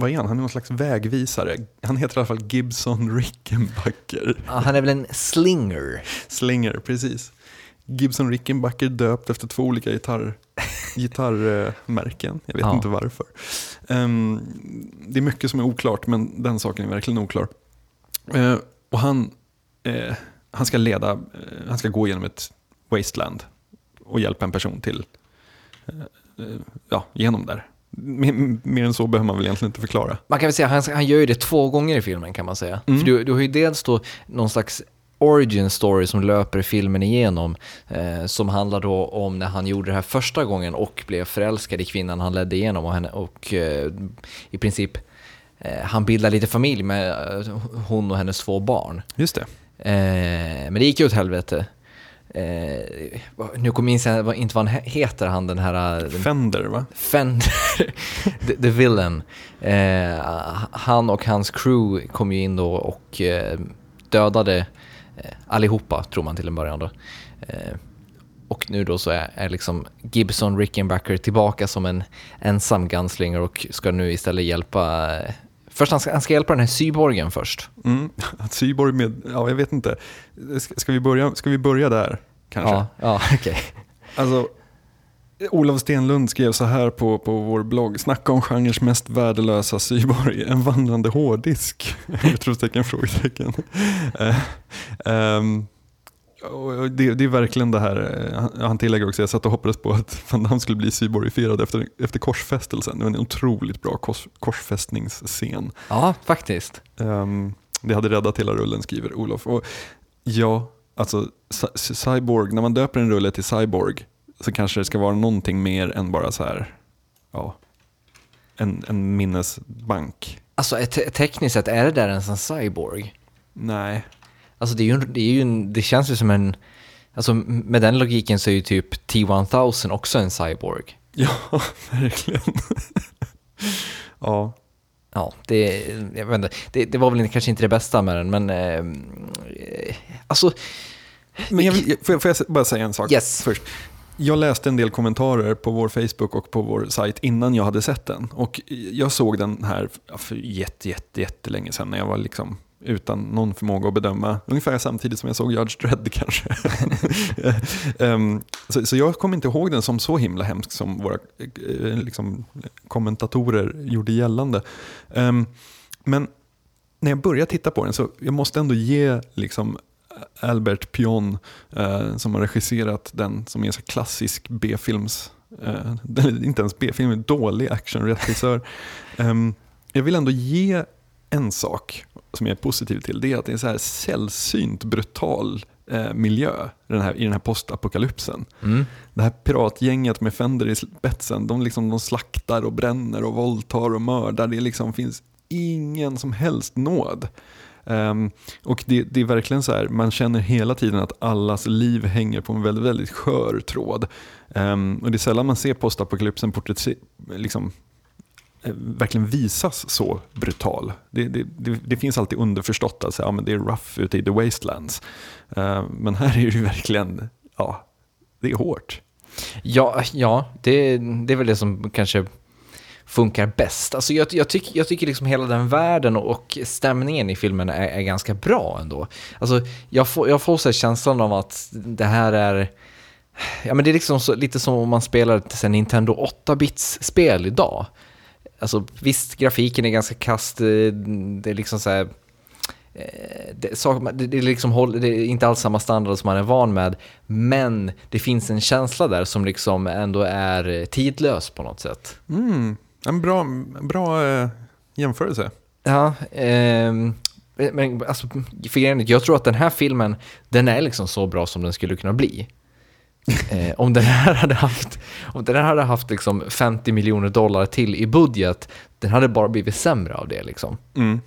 vad är han? Han är någon slags vägvisare. Han heter i alla fall Gibson Rickenbacker. Ah, Han är väl en slinger? Slinger, precis. Gibson Rickenbacker döpt efter två olika gitarr, gitarrmärken. Jag vet Ja. inte varför. Ehm, det är mycket som är oklart, men den saken är verkligen oklar. Eh, och han, eh, han ska leda, eh, han ska gå genom ett wasteland och hjälpa en person till, eh, ja, genom där. Mer, mer än så behöver man väl egentligen inte förklara. Man kan väl säga, han, han gör ju det två gånger i filmen kan man säga. Mm. För du, du har ju dels då någon slags origin story som löper filmen igenom, eh, som handlar då om när han gjorde det här första gången och blev förälskad i kvinnan han ledde igenom och, henne, och eh, i princip eh, han bildar lite familj med eh, hon och hennes två barn. Just det. Eh, men det gick ju åt helvete. Eh, nu kommer jag inte vad han he- heter, han den här... Den, Fender, va? Fender, the, the villain. Eh, han och hans crew kom ju in då och eh, dödade eh, allihopa, tror man till en början då. Eh, och nu då så är, är liksom Gibson Rickenbacker tillbaka som en ensam gunslinger och ska nu istället hjälpa eh, Först han ska, han ska hjälpa den här cyborgen först. Mm. Att Syborg med, ja jag vet inte. Ska, ska, vi, börja, ska vi börja där kanske? Ja, ja okej. Alltså, Olof Stenlund skrev så här på, på vår blogg. Snacka om genrens mest värdelösa syborg. En vandrande hårddisk. Utropstecken, frågetecken. Ehm, och det, det är verkligen det här, eh, han- tillägger också, jag satt och hoppades på att Van Damme skulle bli syborgifierad efter, efter korsfästelsen. Det var en otroligt bra kors, korsfästningsscen. Ja, faktiskt. Ehm, det hade räddat hela rullen, skriver Olof. Och ja, alltså Cy- Cyborg, när man döper en rulle till Cyborg så kanske det ska vara någonting mer än bara så här, ja, en, en minnesbank. Alltså te- tekniskt sett, är det där ens en cyborg? Nej, Alltså det, är ju, en- det, är ju en, det känns ju som en... Alltså med den logiken så är ju typ T-1000 också en cyborg. ja, verkligen. ja, Ja, det, jag vet inte, det, det var väl kanske inte det bästa med den, men... Eh, alltså, Men jag vill, får, jag, får jag bara säga en sak Yes. först? Jag läste en del kommentarer på vår Facebook och på vår sajt innan jag hade sett den. Och jag såg den här för jätte, jätte, jättelänge sedan när jag var liksom utan någon förmåga att bedöma. Ungefär samtidigt som jag såg Judge Dredd kanske. Ehm, så, så jag kommer inte ihåg den som så himla hemsk som våra eh, liksom, kommentatorer gjorde gällande. Ehm, men när jag började titta på den så jag måste ändå ge liksom Albert Pion eh, som har regisserat den som är så klassisk B-films, eh, inte ens B-film, dålig actionregissör. Ehm, jag vill ändå ge en sak som jag är positiv till, det är att det är en så här sällsynt brutal eh, miljö i den här, i den här postapokalypsen. mm. Det här piratgänget med Fender i spetsen, de, liksom, de slaktar och bränner och våldtar och mördar. Det liksom finns ingen som helst nåd. Ehm, och det, det är verkligen så här, man känner hela tiden att allas liv hänger på en väldigt, väldigt skör tråd. Ehm, och det är sällan man ser postapokalypsen porträtse- liksom, Eh, verkligen visas så brutal. Det, det, det, det finns alltid underförstått att säga, ja, men det är rough ute i the wastelands. Eh, men här är det ju verkligen, ja, det är hårt. Ja, ja det, det är väl det som kanske funkar bäst. Alltså jag, jag, tycker, jag tycker liksom hela den världen och stämningen i filmen är, är ganska bra ändå. Alltså jag får, jag får så här känslan av att det här är... Ja men det är liksom så, lite som om man spelar ett Nintendo 8-bits-spel idag. Alltså visst, grafiken är ganska kast, eh, det är liksom så här... eh, Det, det, det, är liksom, det är inte alls samma standard som man är van med, men det finns en känsla där som liksom ändå är tidlös på något sätt. Mm, en bra, bra eh, jämförelse. Ja, ehm, men alltså, för jag tror att den här filmen, den är liksom så bra som den skulle kunna bli. Eh, om den här hade haft, om den här hade haft liksom 50 miljoner dollar till i budget, den hade bara blivit sämre av det liksom. Mm.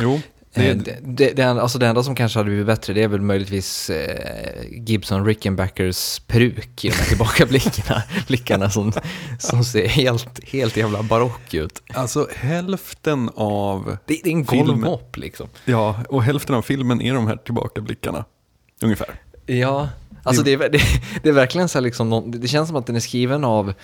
Jo, det, Eh, det, det, alltså det enda som kanske hade blivit bättre det är väl möjligtvis eh, Gibson Rickenbackers peruk i de här tillbakablickarna blickarna som, som ser helt, helt jävla barock ut. alltså hälften av, Det, det är en golvmopp liksom. ja, och hälften av filmen är de här tillbakablickarna. Ungefär. Ja, alltså det, är, det, det är verkligen så här liksom, det känns som att den är skriven av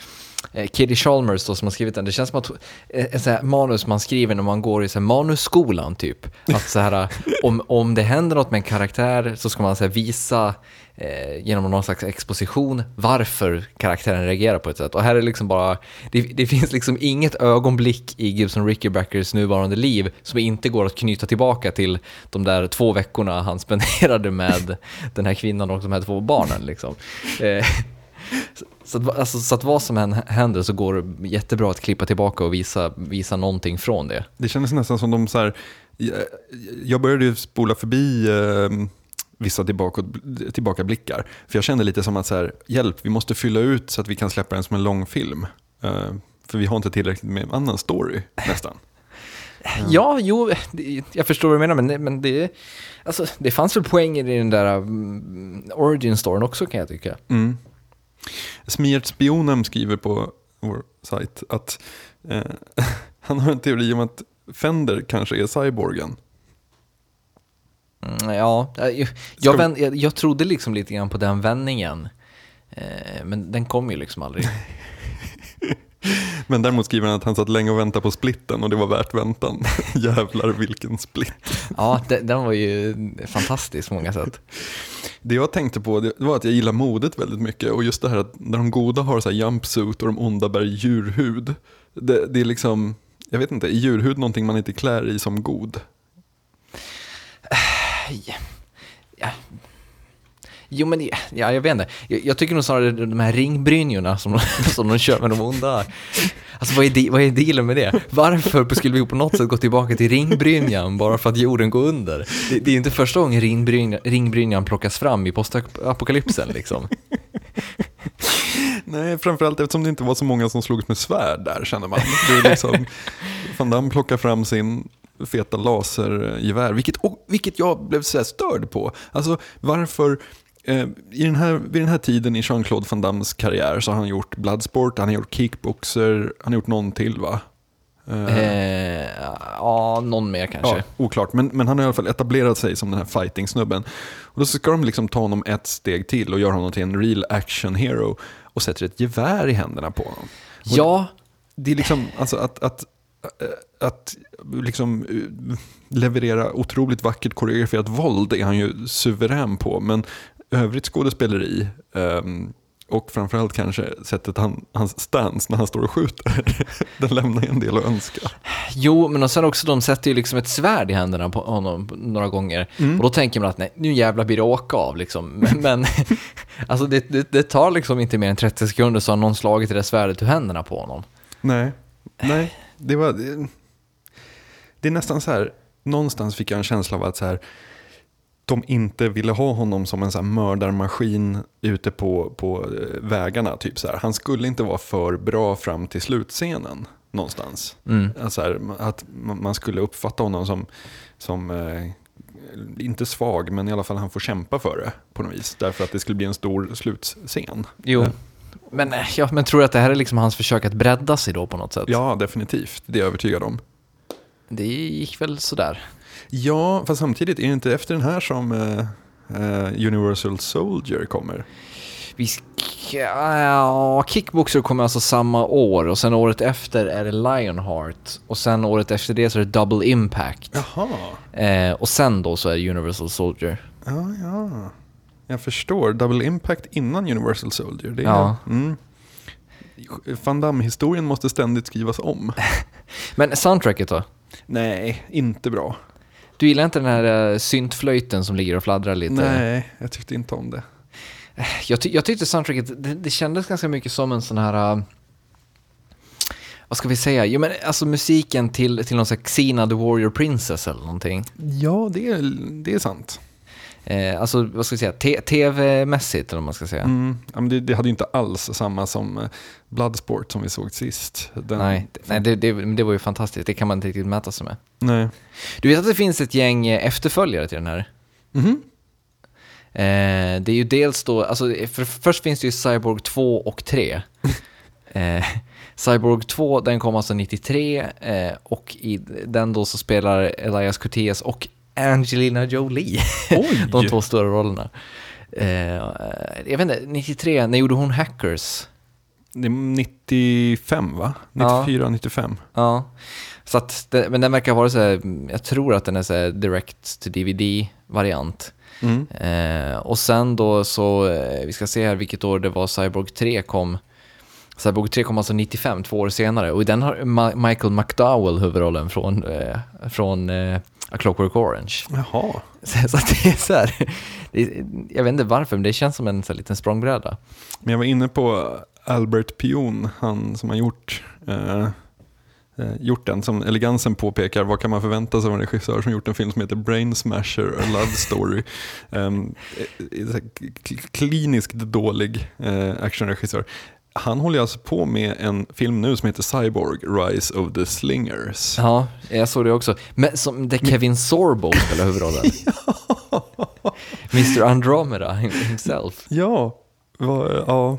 Eh, Kitty Chalmers då, som har skrivit den. Det känns som att eh, en så här manus man skriver när man går i så här manusskolan typ. Att så här, eh, om, om det händer något med en karaktär så ska man så här, visa eh, genom någon slags exposition varför karaktären reagerar på ett sätt. Och här är det liksom bara, det, det finns liksom inget ögonblick i Gibson Rickerbackers nuvarande liv som inte går att knyta tillbaka till de där två veckorna han spenderade med den här kvinnan och de här två barnen. Liksom. Eh, så, att, alltså, så att vad som än händer så går det jättebra att klippa tillbaka och visa, visa någonting från det. Det kändes nästan som de så här, jag- började ju spola förbi eh, vissa tillbaka, tillbakablickar. För jag kände lite som att så här, hjälp, vi måste fylla ut så att vi kan släppa den som en långfilm. Eh, för vi har inte tillräckligt med annan story nästan. Ja, jo, jag förstår vad du menar, men, det- men det, alltså, det fanns väl poänger i den där um, origin-storyn också kan jag tycka. Mm. Smiert Spionem skriver på vår sajt att eh, han har en teori om att Fender kanske är cyborgen. Mm, ja, jag, jag, vän, jag, jag trodde liksom lite grann på den vändningen, eh, men den kom ju liksom aldrig. Men däremot skriver han att han satt länge och väntade på splitten och det var värt väntan. Jävlar vilken split. Ja, de- den var ju fantastisk på många sätt. Det jag tänkte på det var att jag gillar modet väldigt mycket och just det här att när de goda har så här jumpsuit och de onda bär djurhud. Det, det är liksom, jag vet inte, är djurhud någonting man inte klär i som god? Jo men ja, jag vet inte. Jag, jag tycker nog snarare de här ringbrynjorna som, de- som de kör med de onda. Alltså vad är, de, vad är dealen med det? Varför skulle vi på något sätt gå tillbaka till ringbrynjan bara för att jorden går under? Det, det är ju inte första gången ringbrynjan, ringbrynjan plockas fram i postapokalypsen liksom. Nej, framförallt eftersom det inte var så många som slogs med svärd där känner man. Det är liksom, Van Damme plockar fram sin feta lasergevär, vilket, och, vilket jag blev så här störd på. Alltså varför, i den här, vid den här tiden i Jean-Claude Van Dammes karriär så har han gjort Bloodsport, han har gjort Kickboxer, han har gjort någon till va? Eh, ja, någon mer kanske. Ja, oklart, men, men han har i alla fall etablerat sig som den här fighting-snubben. Och då ska de liksom ta honom ett steg till och göra honom till en real action hero och sätter ett gevär i händerna på honom. Ja, Det är liksom, alltså att, att, äh, att liksom leverera otroligt vackert koreograferat våld är han ju suverän på, men övrigt skådespeleri ehm, och framförallt kanske sättet han, hans stance när han står och skjuter, den lämnar en del att önska. Jo, men och sen också de sätter ju liksom ett svärd i händerna på honom några gånger. Och då tänker man att nej, nu jävlar blir det åka av liksom. Men, men alltså det, det, det tar liksom inte mer än 30 sekunder så har någon slagit det där svärdet ur händerna på honom. Nej, nej, det var... Det, det är nästan så här, någonstans fick jag en känsla av att så här, de inte ville ha honom som en så mördarmaskin ute på, på eh, vägarna. Typ så här. Han skulle inte vara för bra fram till slutscenen någonstans. Alltså här, att man skulle uppfatta honom som, som eh, inte svag, men i alla fall han får kämpa för det på något vis. Därför att det skulle bli en stor slutscen. Jo. Men, eh, ja, men tror du att det här är liksom hans försök att bredda sig då på något sätt? Ja, definitivt. Det är jag övertygad om. Det gick väl sådär. Ja, fast samtidigt är det inte efter den här som eh, eh, Universal Soldier kommer. Vi ja, Kickboxer kommer alltså samma år och sen året efter är det Lionheart och sen året efter det så är det Double Impact. Jaha, Eh, och sen då så är det Universal Soldier. ja, ja. Jag förstår. Double Impact innan Universal Soldier. Det är, Ja. mm. Van Damme-historien måste ständigt skrivas om. Men soundtracket då? Nej, inte bra. Du gillar inte den här uh, syntflöjten som ligger och fladdrar lite? Nej, jag tyckte inte om det. Jag, ty- jag tyckte soundtracket, det, det kändes ganska mycket som en sån här... uh, vad ska vi säga? Jo, men alltså musiken till, till någon sån här Xena the Warrior Princess eller någonting. Ja, det är, det är sant. Eh, alltså, vad ska vi säga? Te- TV-mässigt eller vad man ska säga. Mm. Ja, men det, det hade ju inte alls samma som eh, Bloodsport som vi såg sist. Den, Nej, nej det, det, det var ju fantastiskt. Det kan man inte riktigt mäta sig med. Nej. Du vet att det finns ett gäng eh, efterföljare till den här? Mhm. Eh, det är ju dels då, alltså för, först finns det ju Cyborg 2 och 3. eh, Cyborg 2, den kom alltså 93 eh, och i den då så spelar Elias Koteas och Angelina Jolie Oj! de två stora rollerna. Eh, jag vet inte, 93, när gjorde hon Hackers? Det är 95 va? Ja. 94, 95. Ja, så att men den verkar vara så här, jag tror att den är så direct to DVD-variant. Mm. Eh, och sen då så, eh, vi ska se här vilket år det var Cyborg 3 kom. Cyborg 3 kom alltså 95, två år senare. Och i den har Ma- Michael McDowell huvudrollen från, eh, från eh, A Clockwork Orange. Jaha. Så, så det är så här, är, jag vet inte varför, men det känns som en så liten språngbräda. Men jag var inne på Albert Pion, han som har gjort, eh, eh, gjort den. Som elegansen påpekar, vad kan man förvänta sig av en regissör som gjort en film som heter Brain Smasher, A Love Story. Um, kliniskt dålig eh, actionregissör. Han håller alltså på med en film nu som heter Cyborg, Rise of the Slingers. Ja, jag såg det också. Men som där Kevin Sorbo spelar huvudrollen. Mr Andromeda himself. Ja, vad- ja,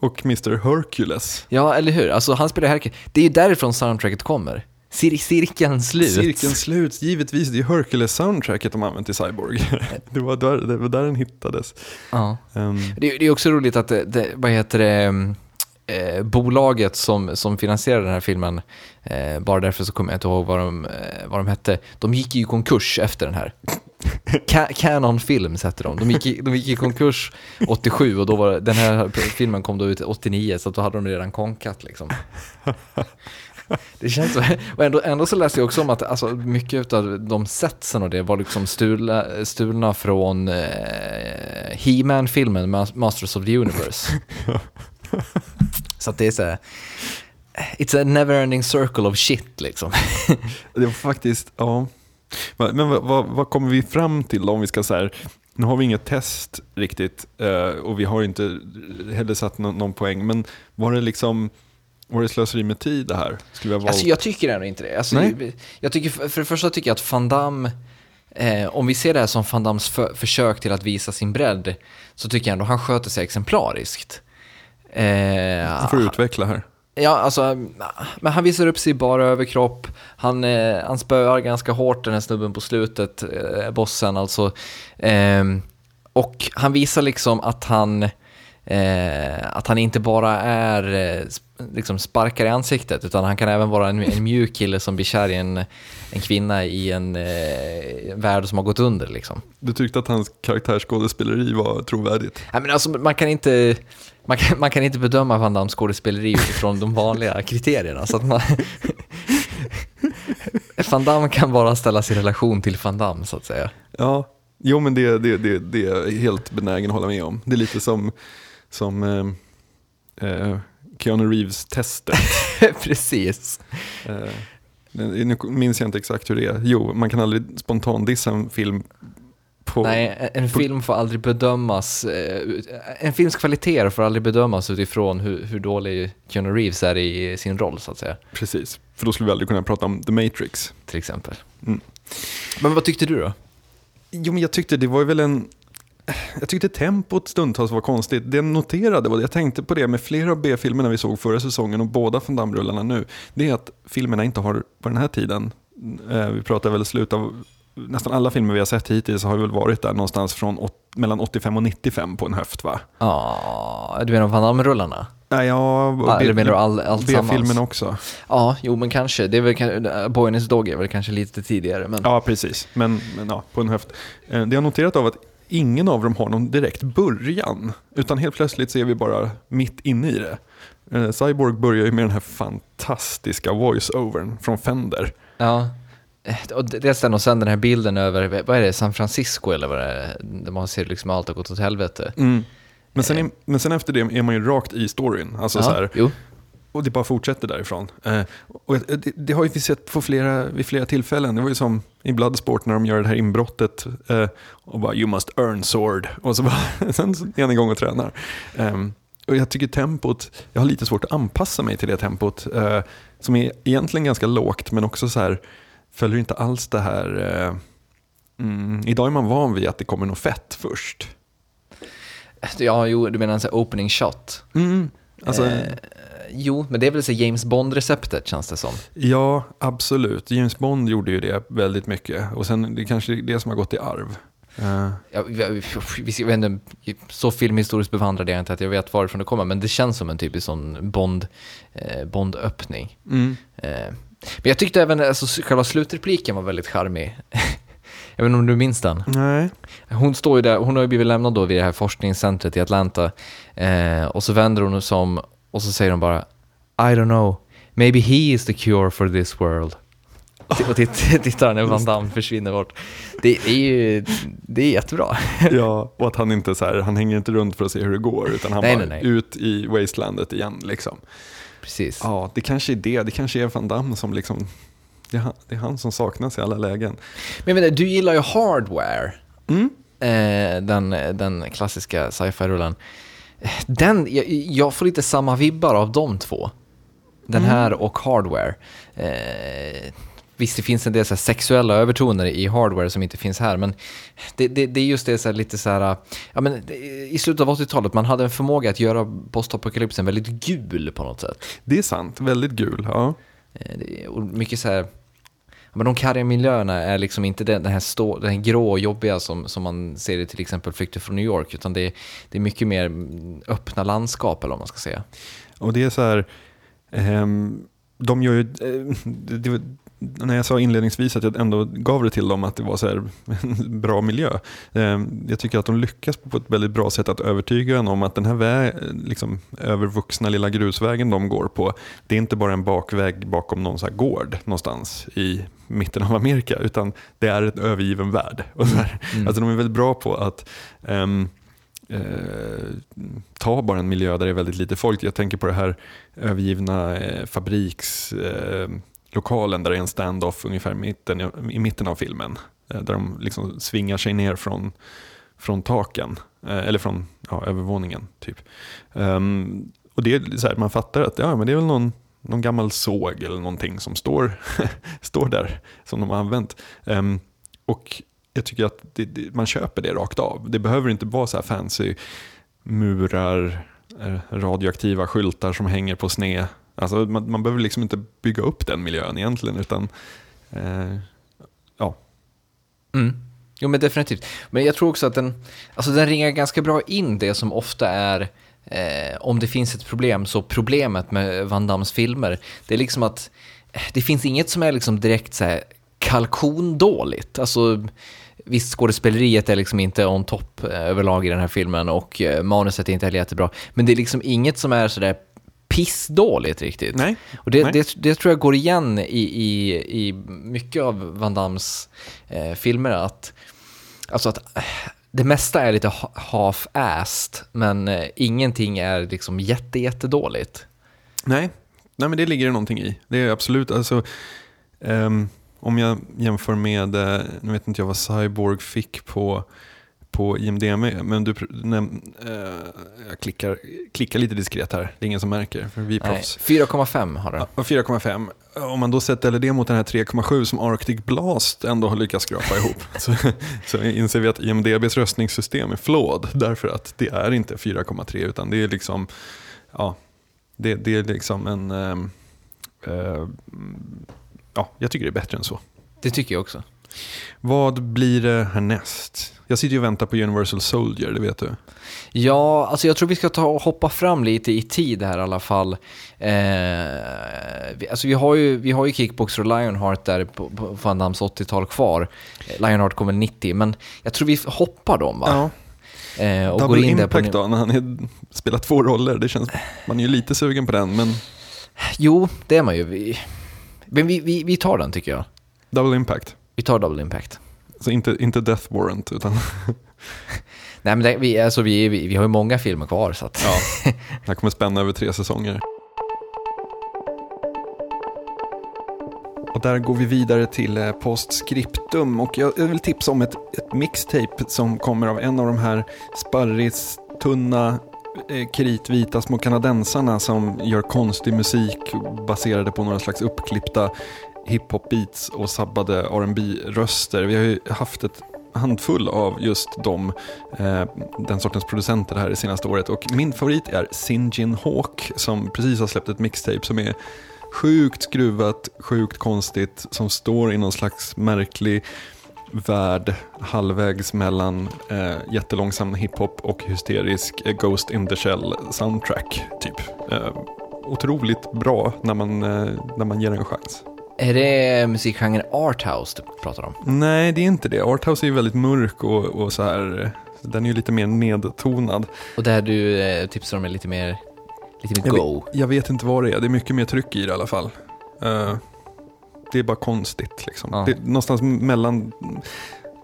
och Mr Hercules. Ja, eller hur? Alltså han spelar Hercules. Det är ju därifrån soundtracket kommer. Cir cirkeln slut. Cirkeln sluts, givetvis. Det är Hercules-soundtracket de använt i Cyborg. det, var där, det var där den hittades. Ja. Ehm, Det, det är också roligt att det, det vad heter det, eh, bolaget som, som finansierade den här filmen, eh, bara därför så kommer jag inte ihåg vad de, eh, vad de hette, de gick ju i konkurs efter den här. Ca- Canon Films hette de. De gick, i, de gick i konkurs 87 och då var den här filmen kom då ut 89 så då hade de redan konkat liksom. Det känns så, och ändå, ändå så läste jag också om att alltså, mycket av de setsen och det var liksom stulna, stulna från eh, He-Man-filmen Masters of the Universe så att det är så här, it's a never-ending circle of shit liksom. Det var faktiskt, ja. Men vad, vad, vad kommer vi fram till om vi ska så här, nu har vi inget test riktigt eh, och vi har inte heller satt någon, någon poäng, men var det liksom, var det slöseri med tid det här? Skulle vi ha? Alltså jag tycker ändå inte det. Alltså, Nej. jag tycker, för det första tycker jag att Van Damme, eh, om vi ser det här som Van Dammes för, försök till att visa sin bredd, så tycker jag ändå han sköter sig exemplariskt. Eh, Du får utveckla här. Ja, alltså, men han visar upp sig bara överkropp. Han, eh, han spöar ganska hårt den här snubben på slutet, eh, bossen alltså. Ehm, och han visar liksom att han, eh, att han inte bara är eh, liksom sparkar i ansiktet, utan han kan även vara en, en mjuk kille som blir kär i en, en kvinna i en eh, värld som har gått under liksom. Du tyckte att hans karaktärsskådespeleri var trovärdigt? Nej, men alltså, man, kan inte, man, kan, man kan inte bedöma Van Dammes skådespeleri utifrån de vanliga kriterierna. Så att man, Van Damme kan bara ställas i relation till Van Damme, så att säga. Ja, jo men det, det, det, det är jag helt benägen att hålla med om. Det är lite som, som eh, eh, Keanu Reeves-testet. Precis. Eh, nu minns jag inte exakt hur det är. Jo, man kan aldrig spontandissa en film på... Nej, en film får aldrig bedömas, eh, en films kvaliteter får aldrig bedömas utifrån hur, hur dålig Keanu Reeves är i sin roll, så att säga, Precis, för då skulle vi aldrig kunna prata om The Matrix. till exempel. Mm. Men vad tyckte du då? Jo, men jag tyckte det var väl en... Jag tyckte tempot stundtals var konstigt. Det jag noterade, och jag tänkte på det med flera av B-filmerna vi såg förra säsongen och båda Van Damme-rullarna nu, det är att filmerna inte har, på den här tiden, eh, vi pratar väl slut av, nästan alla filmer vi har sett hittills har väl varit där någonstans från åt, mellan 85 och 95 på en höft va? Ja, du menar Van? Nej, ja, Ja, B- menar du all, allt B-filmerna också. Ja, jo men kanske. Det är väl, kan- Boy and his Dog är väl kanske lite tidigare. Men... Ja, precis. Men, men ja, på en höft. Eh, Det jag noterat av att ingen av dem har någon direkt början. Utan helt plötsligt så är vi bara mitt inne i det. Eh, Cyborg börjar ju med den här fantastiska voice-overn från Fender. Ja. Eh, Och dels den och sen den här bilden över, vad är det, San Francisco eller vad det är? Där man ser liksom allt har gått åt helvete. Men, sen är, men sen efter det är man ju rakt i storyn. Alltså ja, så här. Och det bara fortsätter därifrån. Eh, och det, det har ju vi sett på flera, vid flera tillfällen. Det var ju som i Bloodsport när de gör det här inbrottet eh, och bara “you must earn sword” och så bara, sen är han igång och tränar. Ehm, och jag tycker tempot, jag har lite svårt att anpassa mig till det tempot eh, som är egentligen ganska lågt men också så här följer inte alls det här eh, mm, Idag är man van vid att det kommer något fett först. Ja, jo, du menar en opening shot? Alltså, eh, jo, men det är väl så James Bond-receptet känns det som. Ja, absolut. James Bond gjorde ju det väldigt mycket. Och sen det är kanske det som har gått i arv. Eh, Jag, jag, vi- jag inte, så filmhistoriskt bevandrad är jag inte att jag vet varifrån det kommer, men det känns som en typisk sån Bond, eh, Bond-öppning. Eh, men jag tyckte även alltså, själva slutrepliken var väldigt charmig. jag vet inte om du minns den? nej. Hon står ju där, hon har ju blivit lämnad då vid det här forskningscentret i Atlanta. Eh, och så vänder hon sig om och så säger hon bara I don't know, maybe he is the cure for this world. Och titt- tittar när Van Damme försvinner bort. Det är ju, det är jättebra. Ja, och att han inte så här, han hänger inte runt för att se hur det går, utan han Nej, bara nej, nej. ut i wastelandet igen. Liksom. Precis. Ja, det kanske är det. Det kanske är Van Damme som liksom, det är, han, det är han som saknas i alla lägen. Men menar, du gillar ju Hardware. Mm. Eh, den, den klassiska sci-fi-rullen. Den, jag, jag får lite samma vibbar av de två. Den här och Hardware. Eh, visst, det finns en del så sexuella övertoner i Hardware som inte finns här, men det, det, det är just det så här, lite så här, ja men det- i slutet av 80-talet, man hade en förmåga att göra postapokalypsen väldigt gul på något sätt. Det är sant, väldigt gul. Ja. Eh, Och mycket så här, men de karga miljöerna är liksom inte den, den, här, stå, den här grå och jobbiga som, som man ser i till exempel Flykter från New York, utan det är, det är mycket mer öppna landskap eller vad man ska säga. Och det är så här, ehm, de gör ju, eh, det, det, när jag sa inledningsvis att jag ändå gav det till dem att det var så här, en bra miljö. Ehm, jag tycker att de lyckas på ett väldigt bra sätt att övertyga en om att den här väg, liksom, övervuxna lilla grusvägen de går på, det är inte bara en bakväg bakom någon så här gård någonstans i mitten av Amerika, utan det är en övergiven värld. Och så här, Alltså de är väldigt bra på att ehm, eh, ta bara en miljö där det är väldigt lite folk. Jag tänker på det här övergivna eh, fabrikslokalen eh, lokalen där det är en stand-off ungefär mitten, i mitten av filmen. Eh, där de liksom svingar sig ner från, från taken, eh, eller från ja, övervåningen. typ. Um, och det är så här, Man fattar att ja, men det är väl någon, någon gammal såg eller någonting som står, står där som de har använt. Um, och jag tycker att det, det, man köper det rakt av. Det behöver inte vara så här fancy murar, eh, radioaktiva skyltar som hänger på sned. Alltså man, man behöver liksom inte bygga upp den miljön egentligen utan eh, ja. Mm. Jo men definitivt. Men jag tror också att den, alltså den ringar ganska bra in det som ofta är eh, om det finns ett problem så problemet med Van Dams filmer. Det är liksom att eh, det finns inget som är liksom direkt så här kalkondåligt. Alltså Visst, skådespeleriet är liksom inte on top eh, överlag i den här filmen och eh, manuset är inte heller jättebra. Men det är liksom inget som är sådär pissdåligt riktigt. Nej. Och det, Nej. det, det tror jag går igen i, i, i mycket av Van Dams eh, filmer. Att, alltså att det mesta är lite half-assed, men eh, ingenting är liksom jätte, jättedåligt. Nej. Nej, men det ligger det någonting i. Det är absolut, alltså, um, om jag jämför med, eh, nu vet inte jag vad Cyborg fick på, på IMDM, men du, näm, eh, jag klickar, klickar lite diskret här, det är ingen som märker, för vi är Nej, proffs. 4,5 har den. Ja, och 4,5. Om man då sätter det mot den här 3,7 som Arctic Blast ändå har lyckats skrapa ihop så, så inser vi att IMDBs röstningssystem är flawed därför att det är inte 4,3 utan det är liksom, ja, det, det är liksom en, ehm, eh, ja, jag tycker det är bättre än så. Det tycker jag också. Vad blir det härnäst? Jag sitter ju och väntar på Universal Soldier, det vet du. Ja, alltså jag tror vi ska ta och hoppa fram lite i tid här i alla fall. Eh, vi, alltså vi har ju, vi har ju Kickboxer och Lionheart där på, på Van Dams 80-tal kvar. Eh, Lionheart kommer 90, men jag tror vi hoppar dem va? Eh, och Double går in Impact på... då, när han är, spelar två roller. Det känns, man är ju lite sugen på den, men Jo, det är man ju. Vi, men vi, vi, vi tar den tycker jag. Double Impact. Vi tar Double Impact. Så inte, inte Death Warrant, utan Nej men det, vi, alltså vi, vi, vi har ju många filmer kvar så att... Ja. det här kommer spänna över tre säsonger. Och där går vi vidare till eh, postscriptum och jag jag vill tipsa om ett, ett mixtape som kommer av en av de här sparris, tunna, eh, kritvita små kanadensarna som gör konstig musik baserade på några slags uppklippta hiphop beats och sabbade rb röster Vi har ju haft ett handfull av just de, eh, den sortens producenter här det senaste året. Och min favorit är Sinjin Hawk som precis har släppt ett mixtape som är sjukt skruvat, sjukt konstigt, som står i någon slags märklig värld halvvägs mellan eh, jättelångsam hiphop och hysterisk eh, Ghost in the Shell soundtrack. Typ. Eh, otroligt bra när man, eh, när man ger en chans. Är det musikgenren Arthouse du pratar om? Nej, det är inte det. Arthouse är ju väldigt mörk och, och så här. Den är ju lite mer nedtonad. Och där du eh, tipsar om är lite mer, lite mer Jag go? vet, jag vet inte vad det är. Det är mycket mer tryck i det i alla fall. Eh, det är bara konstigt. Liksom. Ja. Det är någonstans mellan,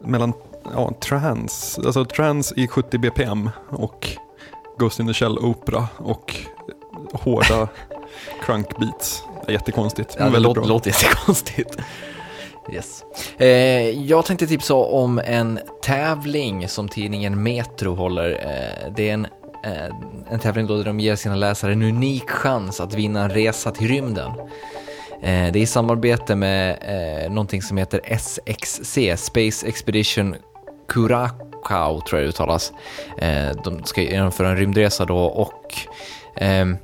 mellan ja, trans, alltså trans i 70 bpm och Ghost in the Shell opera och hårda crunk beats. Jättekonstigt. Ja, det låter, låter jättekonstigt. Yes. Eh, jag tänkte tipsa om en tävling som tidningen Metro håller. Eh, det är en, eh, en tävling då där de ger sina läsare en unik chans att vinna en resa till rymden. Eh, det är i samarbete med eh, någonting som heter SXC, Space Expedition Curacao tror jag det uttalas. Eh, de ska genomföra en rymdresa då och ehm,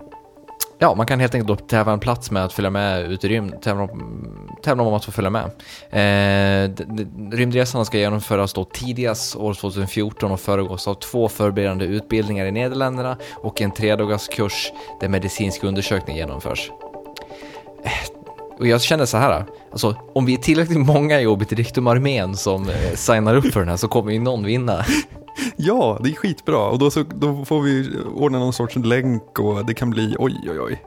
Ja, man kan helt enkelt då tävla en plats med att följa med ut i rymd, tävla om, tävla om att få följa med. Eh, rymdresan ska genomföras då tidigast år 2014 och föregås av två förberedande utbildningar i Nederländerna och en tredagars kurs där medicinsk undersökning genomförs. Eh, Och jag känner så här, alltså om vi är tillräckligt många i Obitidictum-armén som eh, signar upp för den här så kommer ju någon vinna. Ja, det är skitbra. Och då, så, då får vi ordna någon sorts länk och det kan bli oj, oj, oj.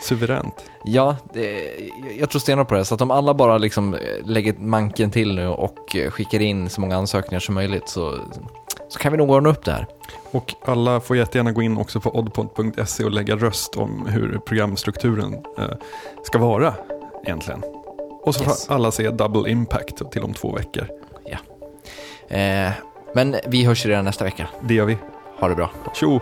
Suveränt. Ja, det, jag tror stenhårt på det. Så att om alla bara liksom eh, lägger manken till nu och eh, skickar in så många ansökningar som möjligt så, så kan vi nog ordna upp det här. Och alla får jättegärna gå in också på oddpod.se och lägga röst om hur programstrukturen eh, ska vara egentligen. Och så Yes. får alla se double impact till om två veckor. Eh, men vi hörs redan nästa vecka. Det gör vi. Ha det bra. Tjo!